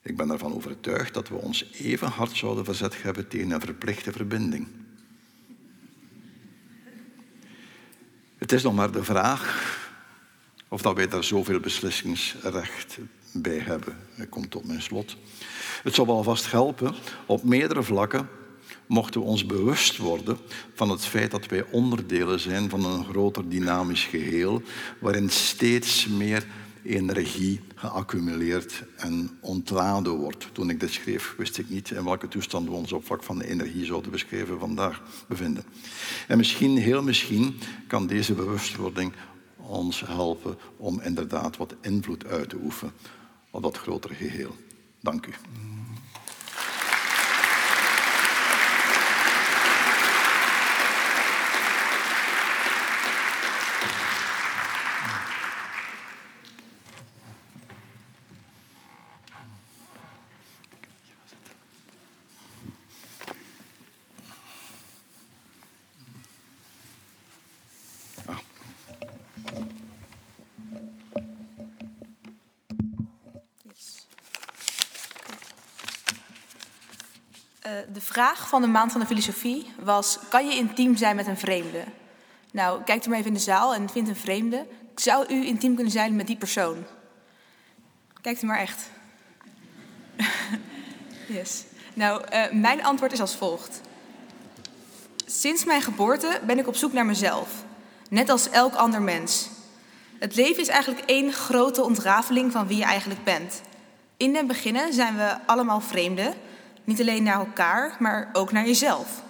Ik ben ervan overtuigd dat we ons even hard zouden verzet hebben tegen een verplichte verbinding. Het is nog maar de vraag of dat wij daar zoveel beslissingsrecht bij hebben. Ik kom tot mijn slot. Het zou wel vast helpen op meerdere vlakken mochten we ons bewust worden van het feit dat wij onderdelen zijn van een groter dynamisch geheel, waarin steeds meer energie geaccumuleerd en ontladen wordt. Toen ik dit schreef, wist ik niet in welke toestand we ons op vlak van de energie zouden beschrijven vandaag bevinden. En misschien, heel misschien, kan deze bewustwording ons helpen om inderdaad wat invloed uit te oefenen op dat grotere geheel. Dank u.
de vraag van de maand van de filosofie was: kan je intiem zijn met een vreemde? Nou, kijk er maar even in de zaal en vind een vreemde. Zou u intiem kunnen zijn met die persoon? Kijkt u maar echt. yes. Nou, uh, mijn antwoord is als volgt. Sinds mijn geboorte ben ik op zoek naar mezelf, net als elk ander mens. Het leven is eigenlijk één grote ontrafeling van wie je eigenlijk bent. In den beginnen zijn we allemaal vreemden niet alleen naar elkaar, maar ook naar jezelf.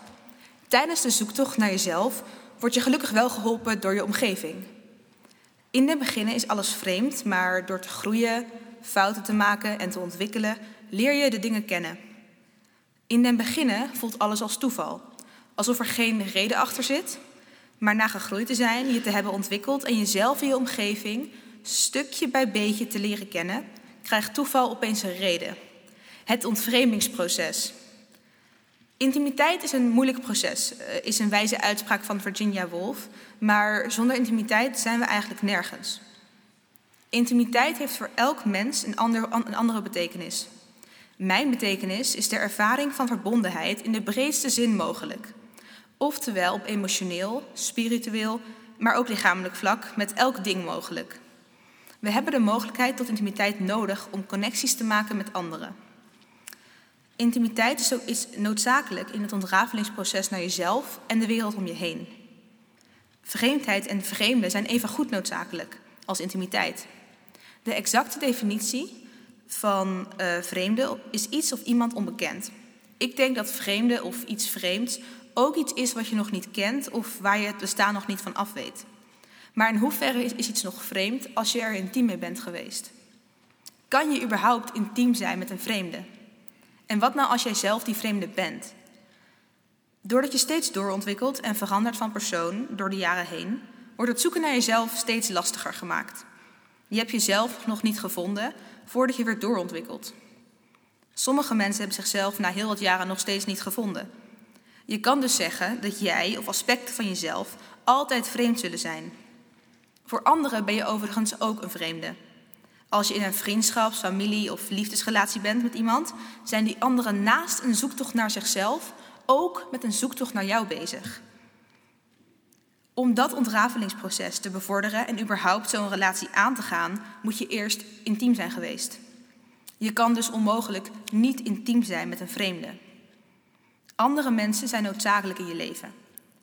Tijdens de zoektocht naar jezelf word je gelukkig wel geholpen door je omgeving. In het begin is alles vreemd, maar door te groeien, fouten te maken en te ontwikkelen, leer je de dingen kennen. In den beginnen voelt alles als toeval, alsof er geen reden achter zit, maar na gegroeid te zijn, je te hebben ontwikkeld en jezelf en je omgeving stukje bij beetje te leren kennen, krijgt toeval opeens een reden. Het ontvreemdingsproces. Intimiteit is een moeilijk proces, eh, is een wijze uitspraak van Virginia Woolf, maar zonder intimiteit zijn we eigenlijk nergens. Intimiteit heeft voor elk mens een, ander, een andere betekenis. Mijn betekenis is de ervaring van verbondenheid in de breedste zin mogelijk. Oftewel op emotioneel, spiritueel, maar ook lichamelijk vlak met elk ding mogelijk. We hebben de mogelijkheid tot intimiteit nodig om connecties te maken met anderen. Intimiteit is, is noodzakelijk in het ontrafelingsproces naar jezelf en de wereld om je heen. Vreemdheid en vreemde zijn even goed noodzakelijk als intimiteit. De exacte definitie van uh, vreemde is iets of iemand onbekend. Ik denk dat vreemde of iets vreemds ook iets is wat je nog niet kent of waar je het bestaan nog niet van af weet. Maar in hoeverre is iets nog vreemd als je er intiem mee bent geweest? Kan je überhaupt intiem zijn met een vreemde? En wat nou als jij zelf die vreemde bent? Doordat je steeds doorontwikkelt en verandert van persoon door de jaren heen, wordt het zoeken naar jezelf steeds lastiger gemaakt. Je hebt jezelf nog niet gevonden voordat je weer doorontwikkelt. Sommige mensen hebben zichzelf na heel wat jaren nog steeds niet gevonden. Je kan dus zeggen dat jij of aspecten van jezelf altijd vreemd zullen zijn. Voor anderen ben je overigens ook een vreemde. Als je in een vriendschaps-, familie- of liefdesrelatie bent met iemand, zijn die anderen naast een zoektocht naar zichzelf ook met een zoektocht naar jou bezig. Om dat ontrafelingsproces te bevorderen en überhaupt zo'n relatie aan te gaan, moet je eerst intiem zijn geweest. Je kan dus onmogelijk niet intiem zijn met een vreemde. Andere mensen zijn noodzakelijk in je leven.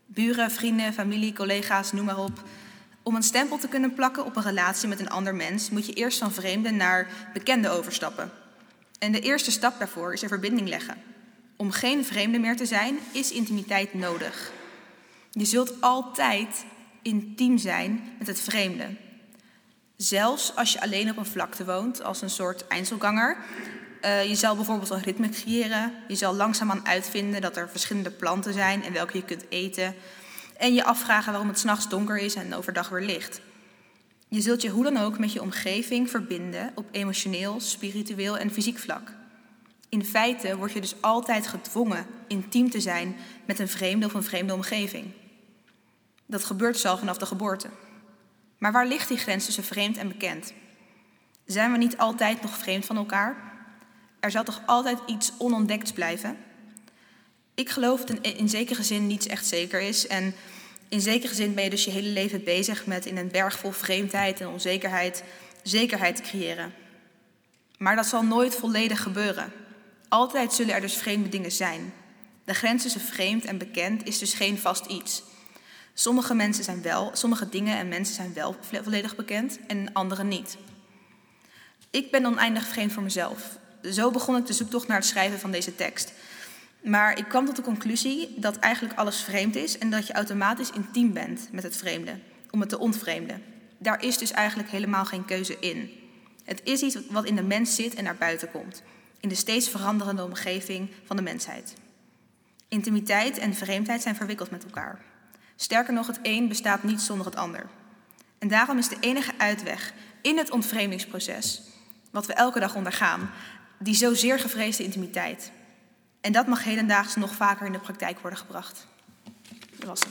Buren, vrienden, familie, collega's, noem maar op. Om een stempel te kunnen plakken op een relatie met een ander mens moet je eerst van vreemde naar bekende overstappen. En de eerste stap daarvoor is er verbinding leggen. Om geen vreemde meer te zijn, is intimiteit nodig. Je zult altijd intiem zijn met het vreemde. Zelfs als je alleen op een vlakte woont, als een soort Einzelganger. Uh, je zal bijvoorbeeld een ritme creëren. Je zal langzaamaan uitvinden dat er verschillende planten zijn en welke je kunt eten. En je afvragen waarom het s'nachts donker is en overdag weer licht. Je zult je hoe dan ook met je omgeving verbinden op emotioneel, spiritueel en fysiek vlak. In feite word je dus altijd gedwongen intiem te zijn met een vreemde of een vreemde omgeving. Dat gebeurt zelf vanaf de geboorte. Maar waar ligt die grens tussen vreemd en bekend? Zijn we niet altijd nog vreemd van elkaar? Er zal toch altijd iets onontdekt blijven? Ik geloof dat in zekere zin niets echt zeker is. En in zekere zin ben je dus je hele leven bezig met in een berg vol vreemdheid en onzekerheid zekerheid te creëren. Maar dat zal nooit volledig gebeuren. Altijd zullen er dus vreemde dingen zijn. De grens tussen vreemd en bekend is dus geen vast iets. Sommige mensen zijn wel, sommige dingen en mensen zijn wel volledig bekend en andere niet. Ik ben oneindig vreemd voor mezelf. Zo begon ik de zoektocht naar het schrijven van deze tekst. Maar ik kwam tot de conclusie dat eigenlijk alles vreemd is en dat je automatisch intiem bent met het vreemde, om het te ontvreemden. Daar is dus eigenlijk helemaal geen keuze in. Het is iets wat in de mens zit en naar buiten komt, in de steeds veranderende omgeving van de mensheid. Intimiteit en vreemdheid zijn verwikkeld met elkaar. Sterker nog, het een bestaat niet zonder het ander. En daarom is de enige uitweg in het ontvreemdingsproces, wat we elke dag ondergaan, die zozeer gevreesde intimiteit. En dat mag hedendaags nog vaker in de praktijk worden gebracht. Dat.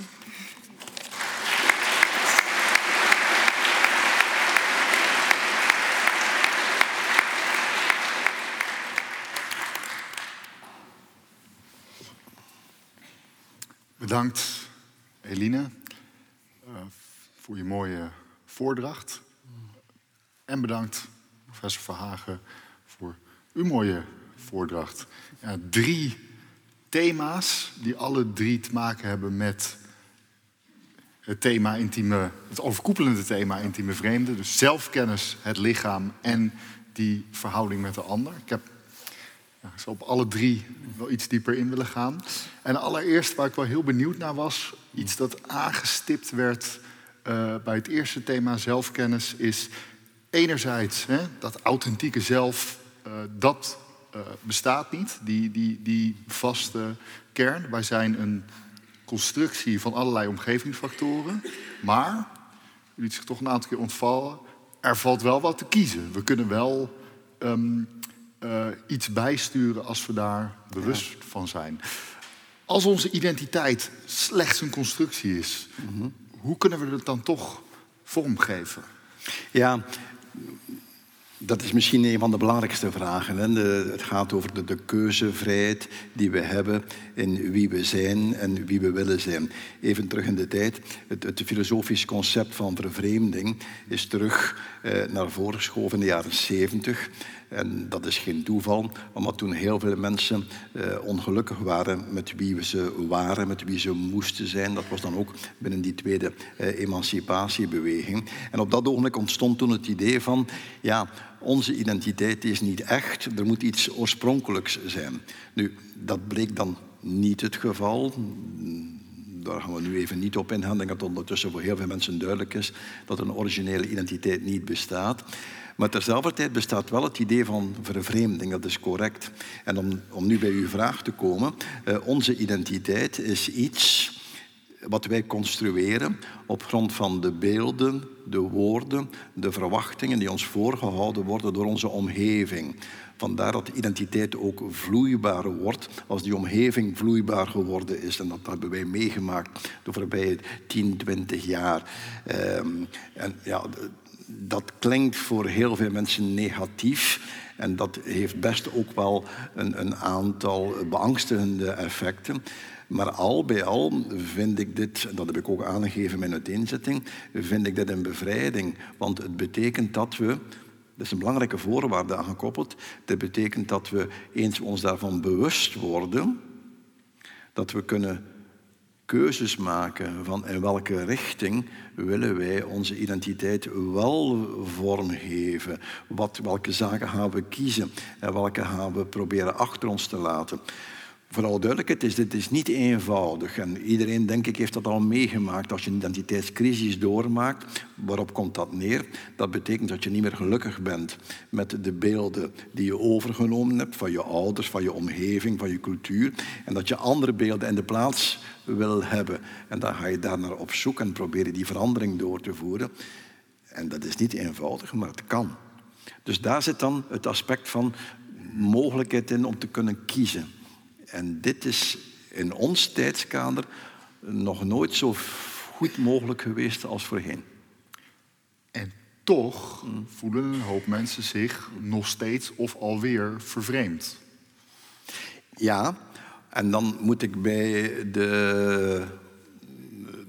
Bedankt, Eline, uh, voor je mooie voordracht. En bedankt, professor Verhagen, voor uw mooie voordracht. Drie thema's die alle drie te maken hebben met het thema intieme, het overkoepelende thema intieme vreemde. Dus zelfkennis, het lichaam en die verhouding met de ander. Ik heb ja, op alle drie wel iets dieper in willen gaan. En allereerst waar ik wel heel benieuwd naar was, iets dat aangestipt werd uh, bij het eerste thema zelfkennis, is enerzijds hè, dat authentieke zelf, uh, dat uh, bestaat niet, die, die, die vaste kern. Wij zijn een constructie van allerlei omgevingsfactoren, maar, u liet zich toch een aantal keer ontvallen, er valt wel wat te kiezen. We kunnen wel um, uh, iets bijsturen als we daar bewust ja. van zijn. Als onze identiteit slechts een constructie is, mm -hmm. hoe kunnen we het dan toch vormgeven?
Ja, dat is misschien een van de belangrijkste vragen. Hè? Het gaat over de, de, keuzevrijheid die we hebben in wie we zijn en wie we willen zijn. Even terug in de tijd. Het, het filosofisch concept van vervreemding is terug eh, naar voren geschoven in de jaren 70. En dat is geen toeval, omdat toen heel veel mensen eh, ongelukkig waren met wie ze waren, met wie ze moesten zijn. Dat was dan ook binnen die tweede eh, emancipatiebeweging. En op dat ogenblik ontstond toen het idee van, ja, onze identiteit is niet echt, er moet iets oorspronkelijks zijn. Nu, dat bleek dan niet het geval. Daar gaan we nu even niet op ingaan. Ik denk dat ondertussen voor heel veel mensen duidelijk is dat een originele identiteit niet bestaat. Maar terzelfde tijd bestaat wel het idee van vervreemding, dat is correct. En om, om nu bij uw vraag te komen, uh, onze identiteit is iets wat wij construeren op grond van de beelden, de woorden, de verwachtingen die ons voorgehouden worden door onze omgeving. Vandaar dat identiteit ook vloeibaar wordt als die omgeving vloeibaar geworden is. En dat hebben wij meegemaakt de voorbije 10, 20 jaar. Um, en ja, dat klinkt voor heel veel mensen negatief. En dat heeft best ook wel een, een aantal beangstigende effecten. Maar al bij al vind ik dit, dat heb ik ook aangegeven in mijn uiteenzetting, vind ik dit een bevrijding. Want het betekent dat we, dat is een belangrijke voorwaarde aangekoppeld, dat betekent dat we eens ons daarvan bewust worden, dat we kunnen keuzes maken van in welke richting willen wij onze identiteit wel vormgeven. Wat, welke zaken gaan we kiezen en welke gaan we proberen achter ons te laten. Vooral duidelijkheid is, dit is niet eenvoudig. En iedereen, denk ik, heeft dat al meegemaakt. Als je een identiteitscrisis doormaakt, waarop komt dat neer? Dat betekent dat je niet meer gelukkig bent met de beelden die je overgenomen hebt van je ouders, van je omgeving, van je cultuur. En dat je andere beelden in de plaats wil hebben. En dan ga je daar naar op zoek en proberen die verandering door te voeren. En dat is niet eenvoudig, maar het kan. Dus daar zit dan het aspect van mogelijkheid in om te kunnen kiezen. En dit is in ons tijdskader nog nooit zo goed mogelijk geweest als voorheen.
En toch voelen een hoop mensen zich nog steeds of alweer vervreemd.
Ja, en dan moet ik bij de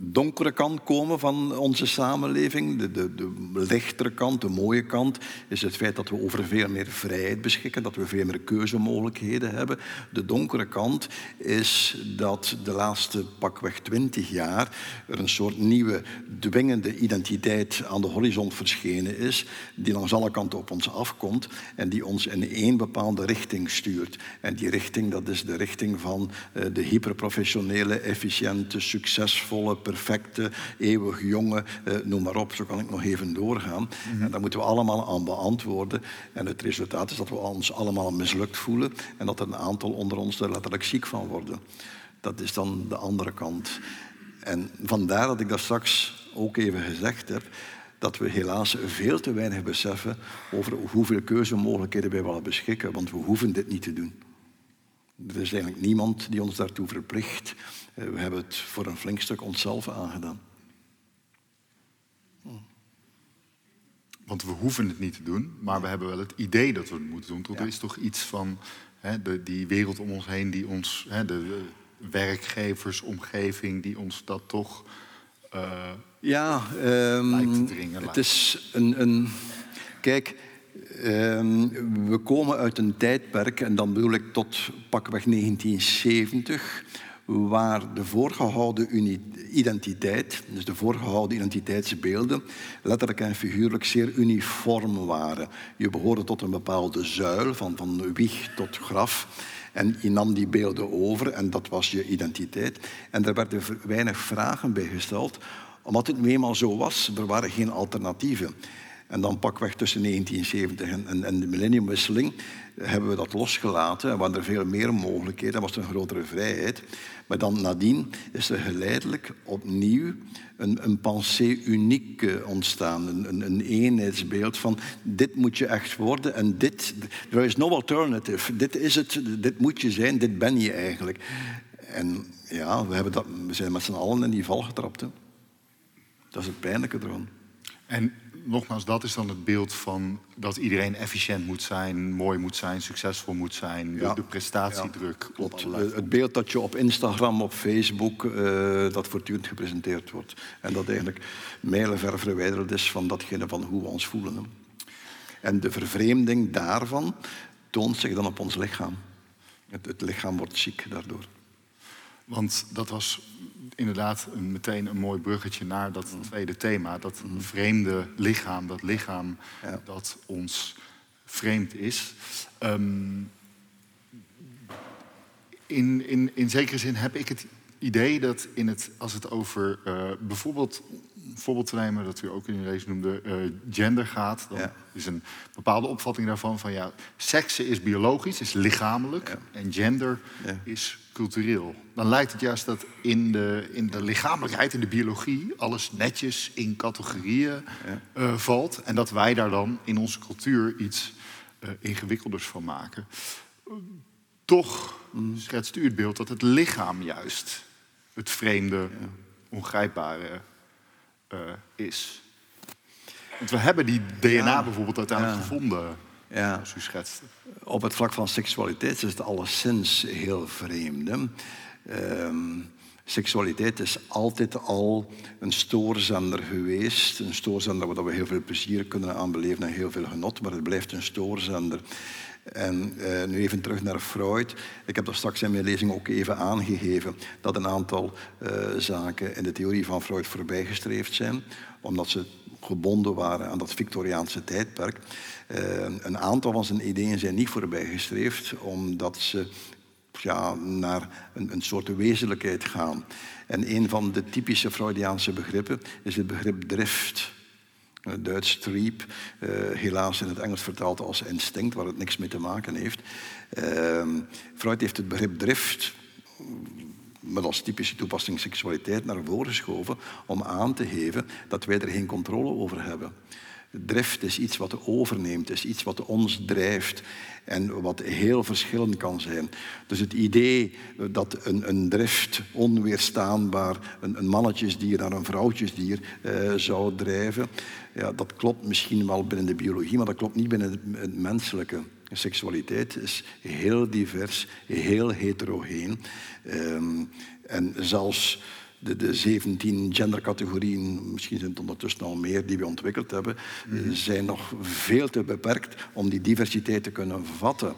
donkere kant komen van onze samenleving. De, de, de lichtere kant, de mooie kant, is het feit dat we over veel meer vrijheid beschikken, dat we veel meer keuzemogelijkheden hebben. De donkere kant is dat de laatste pakweg twintig jaar er een soort nieuwe dwingende identiteit aan de horizon verschenen is, die langs alle kanten op ons afkomt en die ons in één bepaalde richting stuurt. En die richting, dat is de richting van eh, de hyperprofessionele, efficiënte, succesvolle, perfecte, eeuwig jonge, eh, noem maar op, zo kan ik nog even doorgaan. En daar moeten we allemaal aan beantwoorden. En het resultaat is dat we ons allemaal mislukt voelen en dat er een aantal onder ons er letterlijk ziek van worden. Dat is dan de andere kant. En vandaar dat ik dat straks ook even gezegd heb, dat we helaas veel te weinig beseffen over hoeveel keuzemogelijkheden wij wel beschikken, want we hoeven dit niet te doen. Er is eigenlijk niemand die ons daartoe verplicht. Eh, We hebben het voor een flink stuk onszelf aangedaan.
Want we hoeven het niet te doen, maar we hebben wel het idee dat we het moeten doen. Tot er is toch iets van hè, de, die wereld om ons heen, die ons, hè, de, de werkgeversomgeving, die ons dat toch. eh,
Ja, ehm,
Lijkt te dringen,
het
lijkt.
is een... een kijk, ehm, we komen uit een tijdperk, en dan bedoel ik tot pakweg 1970, waar de voorgehouden identiteit, dus de voorgehouden identiteitsbeelden, letterlijk en figuurlijk zeer uniform waren. Je behoorde tot een bepaalde zuil, van, van wieg tot graf. En je nam die beelden over en dat was je identiteit. En er werden weinig vragen bij gesteld, omdat het nu eenmaal zo was. Er waren geen alternatieven. En dan pakweg tussen 1970 en, en, de millenniumwisseling hebben we dat losgelaten. En waren er veel meer mogelijkheden, was er een grotere vrijheid. Maar dan nadien is er geleidelijk opnieuw een, een pensée unique ontstaan. Een, een, een eenheidsbeeld van dit moet je echt worden en dit... There is no alternative. Dit is het, dit moet je zijn, dit ben je eigenlijk. En ja, we, hebben dat, we zijn met z'n allen in die val getrapt. Hè. Dat is het pijnlijke ervan.
En nogmaals, dat is dan het beeld van dat iedereen efficiënt moet zijn, mooi moet zijn, succesvol moet zijn. De-
Ja.
De, prestatiedruk.
Klopt. Eh, Het beeld dat je op Instagram, op Facebook, eh, dat voortdurend gepresenteerd wordt. En dat eigenlijk mijlenver verwijderd is van datgene van hoe we ons voelen. hè. En de vervreemding daarvan toont zich dan op ons lichaam. Het, het lichaam wordt ziek daardoor.
Want dat was inderdaad een, meteen een mooi bruggetje naar dat tweede thema. Dat vreemde lichaam, dat lichaam
Ja.
dat ons vreemd is. Ehm, in, in, in zekere zin heb ik het idee dat in het, als het over eh, bijvoorbeeld voorbeeld te nemen, dat u ook in uw race noemde, eh, gender gaat, dan
Ja.
is een bepaalde opvatting daarvan van ja, seksen is biologisch, is lichamelijk
Ja.
en gender
Ja.
is cultureel. Dan lijkt het juist dat in de, in de lichamelijkheid, in de biologie, alles netjes in categorieën eh, valt. En dat wij daar dan in onze cultuur iets eh, ingewikkelders van maken. Toch schetst u het beeld dat het lichaam juist het vreemde, ongrijpbare eh, is. Want we hebben die DNA
Ja.
bijvoorbeeld uiteindelijk gevonden,
Ja.
zoals u.
Op het vlak van seksualiteit is het alleszins heel vreemd. Ehm, seksualiteit is altijd al een stoorzender geweest. Een stoorzender waar we heel veel plezier kunnen aan beleven en heel veel genot, maar het blijft een stoorzender. En eh, nu even terug naar Freud. Ik heb dat straks in mijn lezing ook even aangegeven dat een aantal eh, zaken in de theorie van Freud voorbijgestreefd zijn, omdat ze gebonden waren aan dat Victoriaanse tijdperk. Eh, een aantal van zijn ideeën zijn niet voorbijgestreefd, omdat ze ja, naar een, een soort wezenlijkheid gaan. En een van de typische Freudiaanse begrippen is het begrip drift. Duits trieb, eh, helaas in het Engels vertaald als instinct, waar het niks mee te maken heeft. Ehm, Freud heeft het begrip drift met als typische toepassing seksualiteit naar voren geschoven om aan te geven dat wij er geen controle over hebben. Drift is iets wat overneemt, is iets wat ons drijft en wat heel verschillend kan zijn. Dus het idee dat een, een drift onweerstaanbaar een, een mannetjesdier naar een vrouwtjesdier eh, zou drijven, ja, dat klopt misschien wel binnen de biologie, maar dat klopt niet binnen het, menselijke. Seksualiteit is heel divers, heel heterogeen. Um, en zelfs de, de 17 gendercategorieën, misschien zijn het ondertussen al meer die we ontwikkeld hebben, mhm. zijn nog veel te beperkt om die diversiteit te kunnen vatten.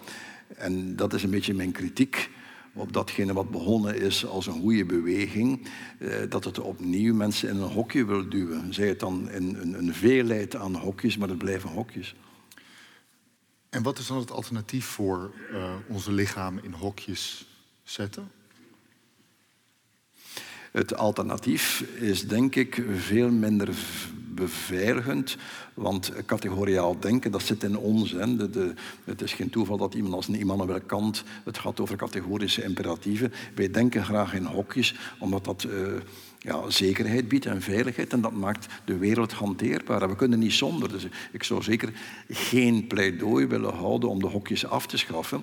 En dat is een beetje mijn kritiek op datgene wat begonnen is als een goede beweging, eh, dat het opnieuw mensen in een hokje wil duwen. Zij het dan in een, een veelheid aan hokjes, maar het blijven hokjes.
En wat is dan het alternatief voor uh, onze lichaam in hokjes zetten?
Het alternatief is denk ik veel minder beveiligend, want categoriaal denken, dat zit in ons. Hè. De, het is geen toeval dat iemand als Immanuel Kant het gaat over categorische imperatieven. Wij denken graag in hokjes, omdat dat... Uh, ja, zekerheid biedt en veiligheid. En dat maakt de wereld hanteerbaar. we kunnen niet zonder. Dus ik zou zeker geen pleidooi willen houden om de hokjes af te schaffen.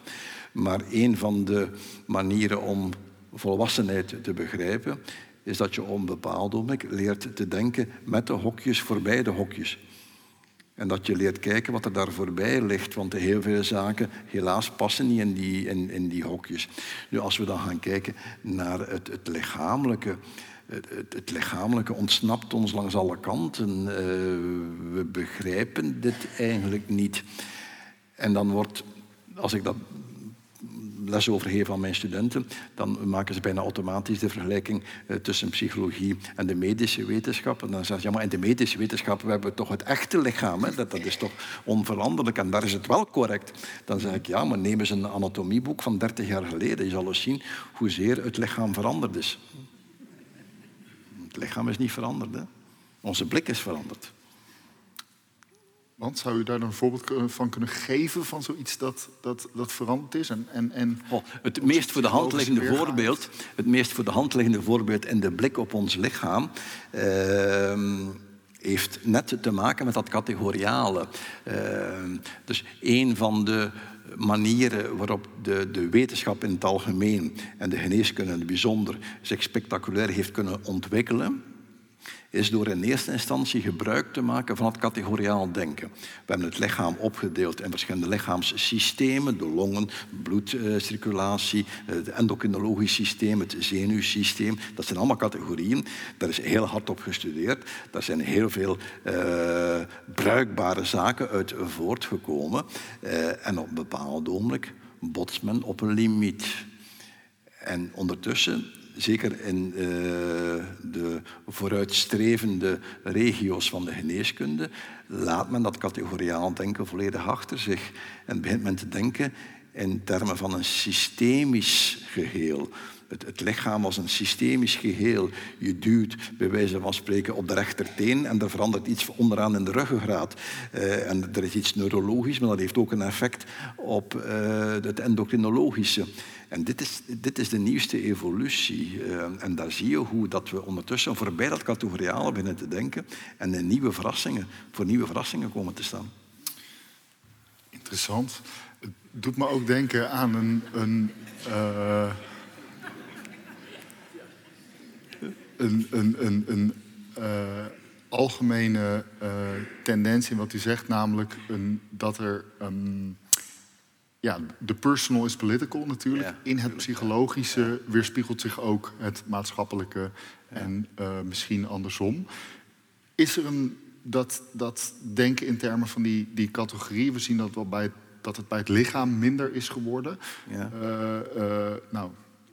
Maar een van de manieren om volwassenheid te begrijpen, is dat je op een bepaald ogenblik leert te denken met de hokjes voorbij de hokjes. En dat je leert kijken wat er daar voorbij ligt, want heel veel zaken helaas passen niet in die, in, in die hokjes. Nu, als we dan gaan kijken naar het, het lichamelijke, het, het, lichamelijke ontsnapt ons langs alle kanten. Uh, we begrijpen dit eigenlijk niet. En dan wordt, als ik dat les over geef aan mijn studenten, dan maken ze bijna automatisch de vergelijking eh, tussen psychologie en de medische wetenschap. En dan zeggen ze, ja, maar in de medische wetenschap hebben we toch het echte lichaam. Hè? Dat, dat is toch onveranderlijk en daar is het wel correct. Dan zeg ik, ja, maar neem eens een anatomieboek van 30 jaar geleden. Je zal eens zien hoezeer het lichaam veranderd is. Het lichaam is niet veranderd. Onze blik is veranderd.
Want zou u daar dan een voorbeeld van kunnen geven van zoiets dat, dat, dat veranderd is? En, en, en
oh, het meest voor de hand liggende voorbeeld, het meest voor de hand liggende voorbeeld in de blik op ons lichaam. Uh, heeft net te maken met dat categoriale. Uh, dus een van de manieren waarop de, de wetenschap in het algemeen en de geneeskunde in het bijzonder zich spectaculair heeft kunnen ontwikkelen, is door in eerste instantie gebruik te maken van het categoriaal denken. We hebben het lichaam opgedeeld in verschillende lichaamssystemen, de longen, bloedcirculatie, het endocrinologisch systeem, het zenuwsysteem. Dat zijn allemaal categorieën. Daar is heel hard op gestudeerd. Daar zijn heel veel uh, bruikbare zaken uit voortgekomen. Uh, en op een bepaald ogenblik botst men op een limiet. En ondertussen zeker in uh, de vooruitstrevende regio's van de geneeskunde, laat men dat categoriaal denken volledig achter zich. En begint men te denken in termen van een systemisch geheel. Het, lichaam als een systemisch geheel. Je duwt bij wijze van spreken op de rechterteen en er verandert iets onderaan in de ruggengraat. Uh, en er is iets neurologisch, maar dat heeft ook een effect op uh, het endocrinologische. En dit is, dit is de nieuwste evolutie. Uh, en daar zie je hoe dat we ondertussen voorbij dat categoriale beginnen te denken en nieuwe verrassingen, voor nieuwe verrassingen komen te staan.
Interessant. Het doet me ook denken aan een, een, een, een, een, een uh, algemene tendens in wat u zegt, namelijk een, dat er. Um, ja, de personal is political natuurlijk. In het psychologische weerspiegelt zich ook het maatschappelijke en uh, misschien andersom. Is er een, dat, dat denken in termen van die, die categorie, we zien dat, wel bij dat het bij het lichaam minder is geworden. Ja. Uh, uh, nou,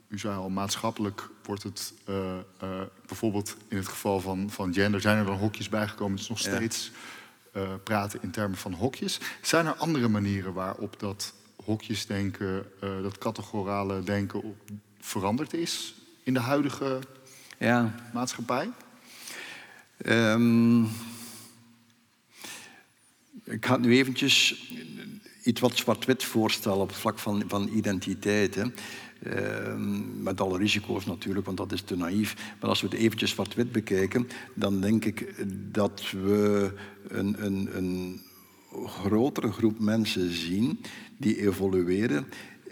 u zei al, maatschappelijk wordt het bijvoorbeeld in het geval van, van gender, zijn er dan hokjes bijgekomen, het is nog steeds praten in termen van hokjes. Zijn er andere manieren waarop dat hokjesdenken, dat categorale denken op, veranderd is in de huidige ja. maatschappij?
Um, ik ga nu eventjes iets wat zwart-wit voorstellen op het vlak van, van identiteit. Hè. Ehm, met alle risico's natuurlijk, want dat is te naïef. Maar als we het eventjes zwart-wit bekijken, dan denk ik dat we een, een, een grotere groep mensen zien die evolueren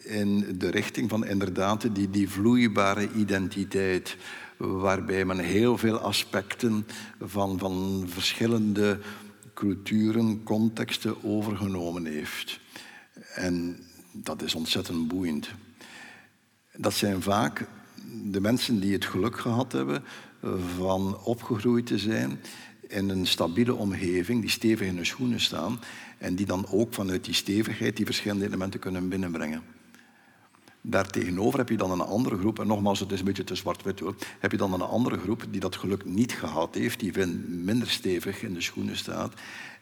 in de richting van inderdaad die, die vloeibare identiteit, waarbij men heel veel aspecten van, van verschillende culturen, contexten overgenomen heeft. En dat is ontzettend boeiend. Dat zijn vaak de mensen die het geluk gehad hebben van opgegroeid te zijn in een stabiele omgeving, die stevig in hun schoenen staan en die dan ook vanuit die stevigheid die verschillende elementen kunnen binnenbrengen. Daartegenover heb je dan een andere groep, en nogmaals, het is een beetje te zwart-wit hoor, heb je dan een andere groep die dat geluk niet gehad heeft, die minder stevig in de schoenen staat.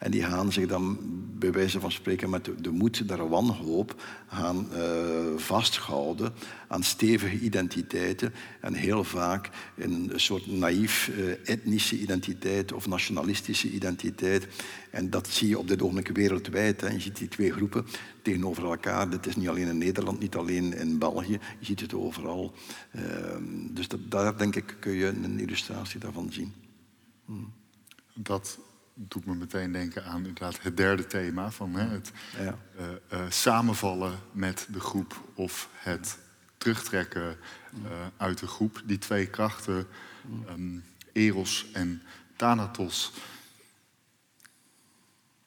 En die gaan zich dan, bij wijze van spreken, met de, moed der wanhoop gaan uh, vasthouden aan stevige identiteiten. En heel vaak in een soort naïef uh, etnische identiteit of nationalistische identiteit. En dat zie je op dit ogenblik wereldwijd. Je ziet die twee groepen tegenover elkaar. Dit is niet alleen in Nederland, niet alleen in België. Je ziet het overal. Uh, dus dat, daar denk ik kun je een illustratie daarvan zien.
Hmm. Dat doet me meteen denken aan inderdaad het derde thema van hè, het ja. uh, uh, samenvallen met de groep of het terugtrekken uh, uit de groep. Die twee krachten, um, Eros en Thanatos.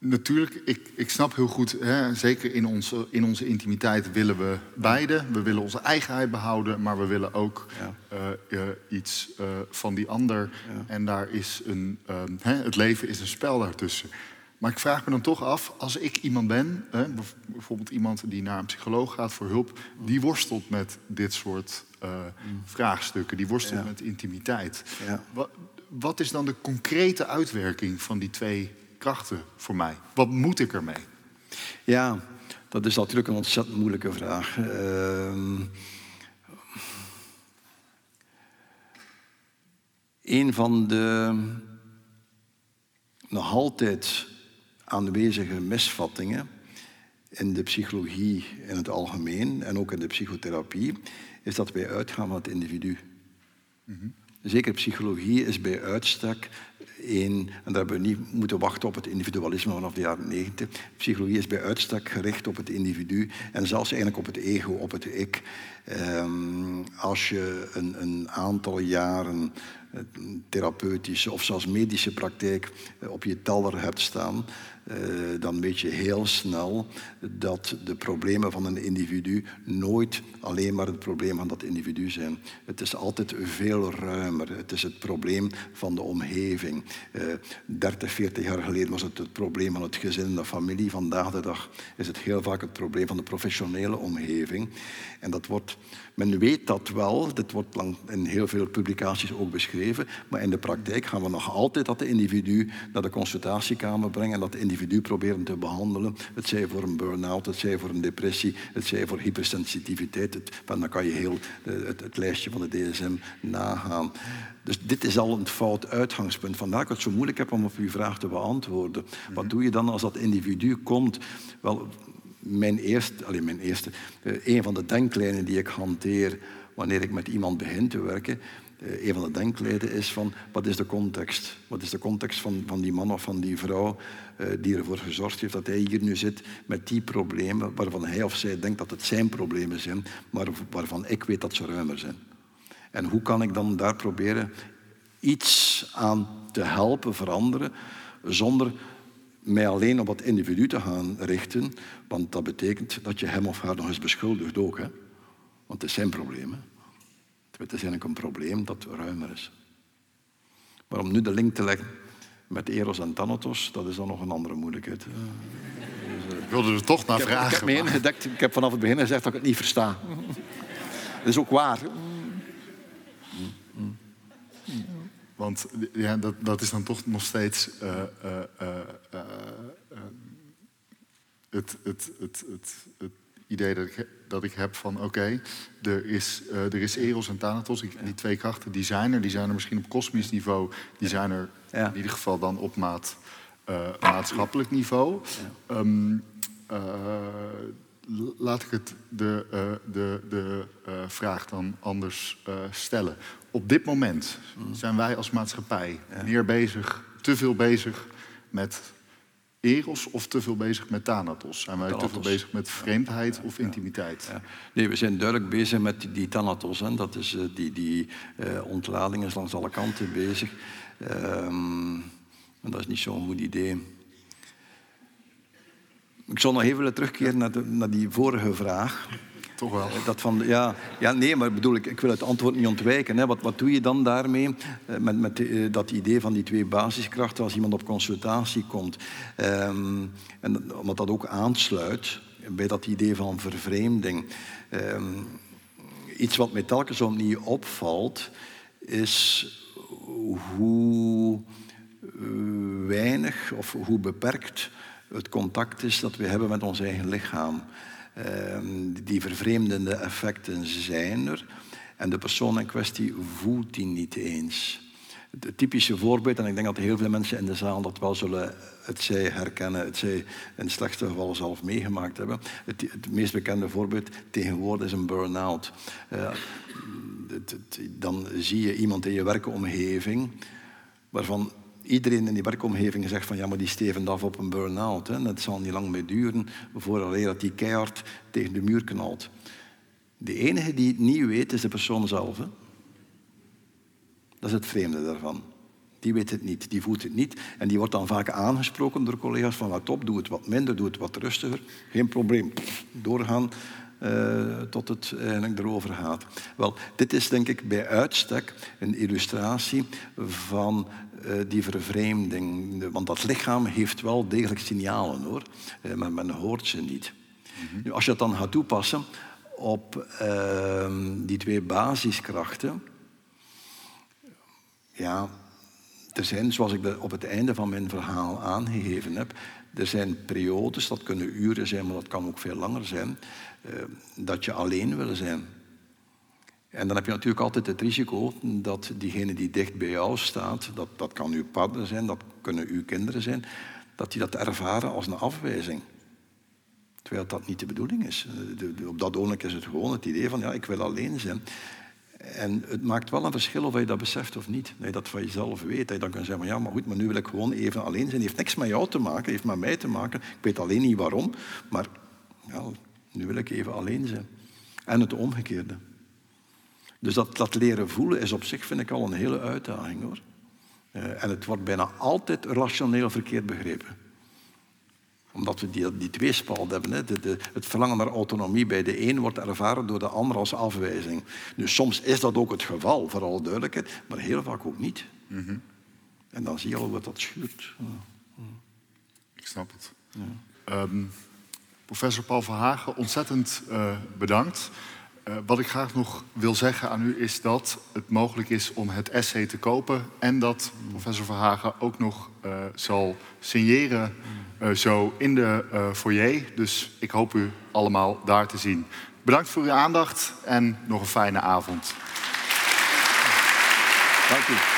Natuurlijk, ik, ik snap heel goed, hè, zeker in onze, in onze intimiteit willen we beide. We willen onze eigenheid behouden, maar we willen ook ja. uh, uh, iets uh, van die ander. Ja. En daar is een, hè, het leven is een spel daartussen. Maar ik vraag me dan toch af, als ik iemand ben, hè, bijvoorbeeld iemand die naar een psycholoog gaat voor hulp, die worstelt met dit soort mm. vraagstukken, die worstelt met intimiteit. Wat, wat is dan de concrete uitwerking van die twee krachten voor mij? Wat moet ik ermee?
Ja, dat is natuurlijk een ontzettend moeilijke vraag. Uh, een van de nog altijd aanwezige misvattingen in de psychologie in het algemeen en ook in de psychotherapie is dat wij uitgaan van het individu. Mm -hmm. Zeker psychologie is bij uitstek een, en daar hebben we niet moeten wachten op het individualisme vanaf de jaren negentig. Psychologie is bij uitstek gericht op het individu en zelfs eigenlijk op het ego, op het ik. Um, als je een, een aantal jaren therapeutische of zelfs medische praktijk eh, op je teller hebt staan, eh, dan weet je heel snel dat de problemen van een individu nooit alleen maar het probleem van dat individu zijn. Het is altijd veel ruimer. Het is het probleem van de omgeving. 30, eh, 40 jaar geleden was het het probleem van het gezin en de familie. Vandaag de dag is het heel vaak het probleem van de professionele omgeving. En dat wordt, men weet dat wel, dit wordt lang in heel veel publicaties ook beschreven, maar in de praktijk gaan we nog altijd dat individu naar de consultatiekamer brengen en dat individu proberen te behandelen. Het zij voor een burn-out, het zij voor een depressie, het zij voor hypersensitiviteit. Het, dan kan je heel eh, het, het, lijstje van de DSM nagaan. Dus dit is al een fout uitgangspunt. Vandaar dat ik het zo moeilijk heb om op uw vraag te beantwoorden. Wat mhm. doe je dan als dat individu komt? Wel, mijn eerste, alleen mijn eerste, uh, een van de denklijnen die ik hanteer wanneer ik met iemand begin te werken, uh, een van de denklijnen is van wat is de context? Wat is de context van, van die man of van die vrouw uh, die ervoor gezorgd heeft dat hij hier nu zit met die problemen waarvan hij of zij denkt dat het zijn problemen zijn, maar waarvan ik weet dat ze ruimer zijn. En hoe kan ik dan daar proberen iets aan te helpen veranderen zonder mij alleen op het individu te gaan richten, want dat betekent dat je hem of haar nog eens beschuldigt ook. Hè? Want het is zijn probleem. Hè? Het is eigenlijk een probleem dat ruimer is. Maar om nu de link te leggen met Eros en Thanatos, dat is dan nog een andere moeilijkheid.
Ik wilde er toch naar vragen.
Ik heb, me ingedekt, ik heb vanaf het begin gezegd dat ik het niet versta. Dat is ook waar.
Want ja, dat, dat is dan toch nog steeds uh, uh, uh, het, het, het, het, het idee dat ik, dat ik heb van oké, er, is, er is Eros en Thanatos. Die twee krachten die zijn er. Die zijn er misschien op kosmisch niveau. Die zijn er in ieder geval dan op maat, maatschappelijk niveau. Um, laat ik het de, de, de vraag dan anders stellen. Op dit moment zijn wij als maatschappij meer bezig, te veel bezig met eros of te veel bezig met thanatos? Zijn wij te veel bezig met vreemdheid of intimiteit?
Nee, we zijn duidelijk bezig met die thanatos. Hè. Dat is uh, die, die uh, ontlading is langs alle kanten bezig. Um, en dat is niet zo'n goed idee. Ik zal nog even willen terugkeren naar, de, naar die vorige vraag.
Toch wel.
Dat van, ja, ja, nee, maar bedoel, ik, ik wil het antwoord niet ontwijken. Hè. Wat, wat doe je dan daarmee? Eh, met, met eh, dat idee van die twee basiskrachten als iemand op consultatie komt. Um, en omdat dat ook aansluit bij dat idee van vervreemding. Um, iets wat mij telkens opnieuw opvalt, is hoe weinig of hoe beperkt het contact is dat we hebben met ons eigen lichaam. Ehm, die vervreemdende effecten zijn er. En de persoon in kwestie voelt die niet eens. Het typische voorbeeld, en ik denk dat heel veel mensen in de zaal dat wel zullen het zij herkennen, het zij in het slechtste geval zelf meegemaakt hebben. Het, meest bekende voorbeeld tegenwoordig is een burn-out. Uh, dan zie je iemand in je werkomgeving waarvan iedereen in die werkomgeving zegt van ja, maar die stevend af op een burn-out. Dat zal niet lang meer duren voordat dat die keihard tegen de muur knalt. De enige die het niet weet is de persoon zelf. Hè? Dat is het vreemde daarvan. Die weet het niet, die voelt het niet. En die wordt dan vaak aangesproken door collega's van wat op, doe het wat minder, doe het wat rustiger. Geen probleem, doorgaan tot het eigenlijk erover gaat. Wel, dit is denk ik bij uitstek een illustratie van uh, die vervreemding. Want dat lichaam heeft wel degelijk signalen hoor, uh, maar men hoort ze niet. Mm -hmm. nu, als je het dan gaat toepassen op ehm, die twee basiskrachten, ja, er zijn, zoals ik op het einde van mijn verhaal aangegeven heb, er zijn periodes, dat kunnen uren zijn, maar dat kan ook veel langer zijn, eh, dat je alleen wil zijn. En dan heb je natuurlijk altijd het risico dat diegene die dicht bij jou staat, dat, dat kan uw partner zijn, dat kunnen uw kinderen zijn, dat die dat ervaren als een afwijzing. Terwijl dat niet de bedoeling is. Eh, op dat ogenblik is het gewoon het idee van, ja, ik wil alleen zijn. En het maakt wel een verschil of je dat beseft of niet. Dat je dat van jezelf weet. Dat je dan kan zeggen, ja, maar goed, maar nu wil ik gewoon even alleen zijn. Het heeft niks met jou te maken, het heeft met mij te maken. Ik weet alleen niet waarom, maar ja, nu wil ik even alleen zijn. En het omgekeerde. Dus dat, dat leren voelen is op zich, vind ik, al een hele uitdaging. hoor. Uh, en het wordt bijna altijd rationeel verkeerd begrepen omdat we die, die tweespalt hebben. Hè. De, de, het verlangen naar autonomie bij de een wordt ervaren door de ander als afwijzing. Nu, soms is dat ook het geval, voor alle duidelijkheid, maar heel vaak ook niet. Mm -hmm. En dan zie je al wat dat schuurt. Ja.
Ik snap het. Ja. Um, professor Paul Verhagen, ontzettend uh, bedankt. Uh, wat ik graag nog wil zeggen aan u is dat het mogelijk is om het essay te kopen en dat professor Verhagen ook nog uh, zal signeren uh, zo in de foyer. Dus ik hoop u allemaal daar te zien. Bedankt voor uw aandacht en nog een fijne avond.
Dank u.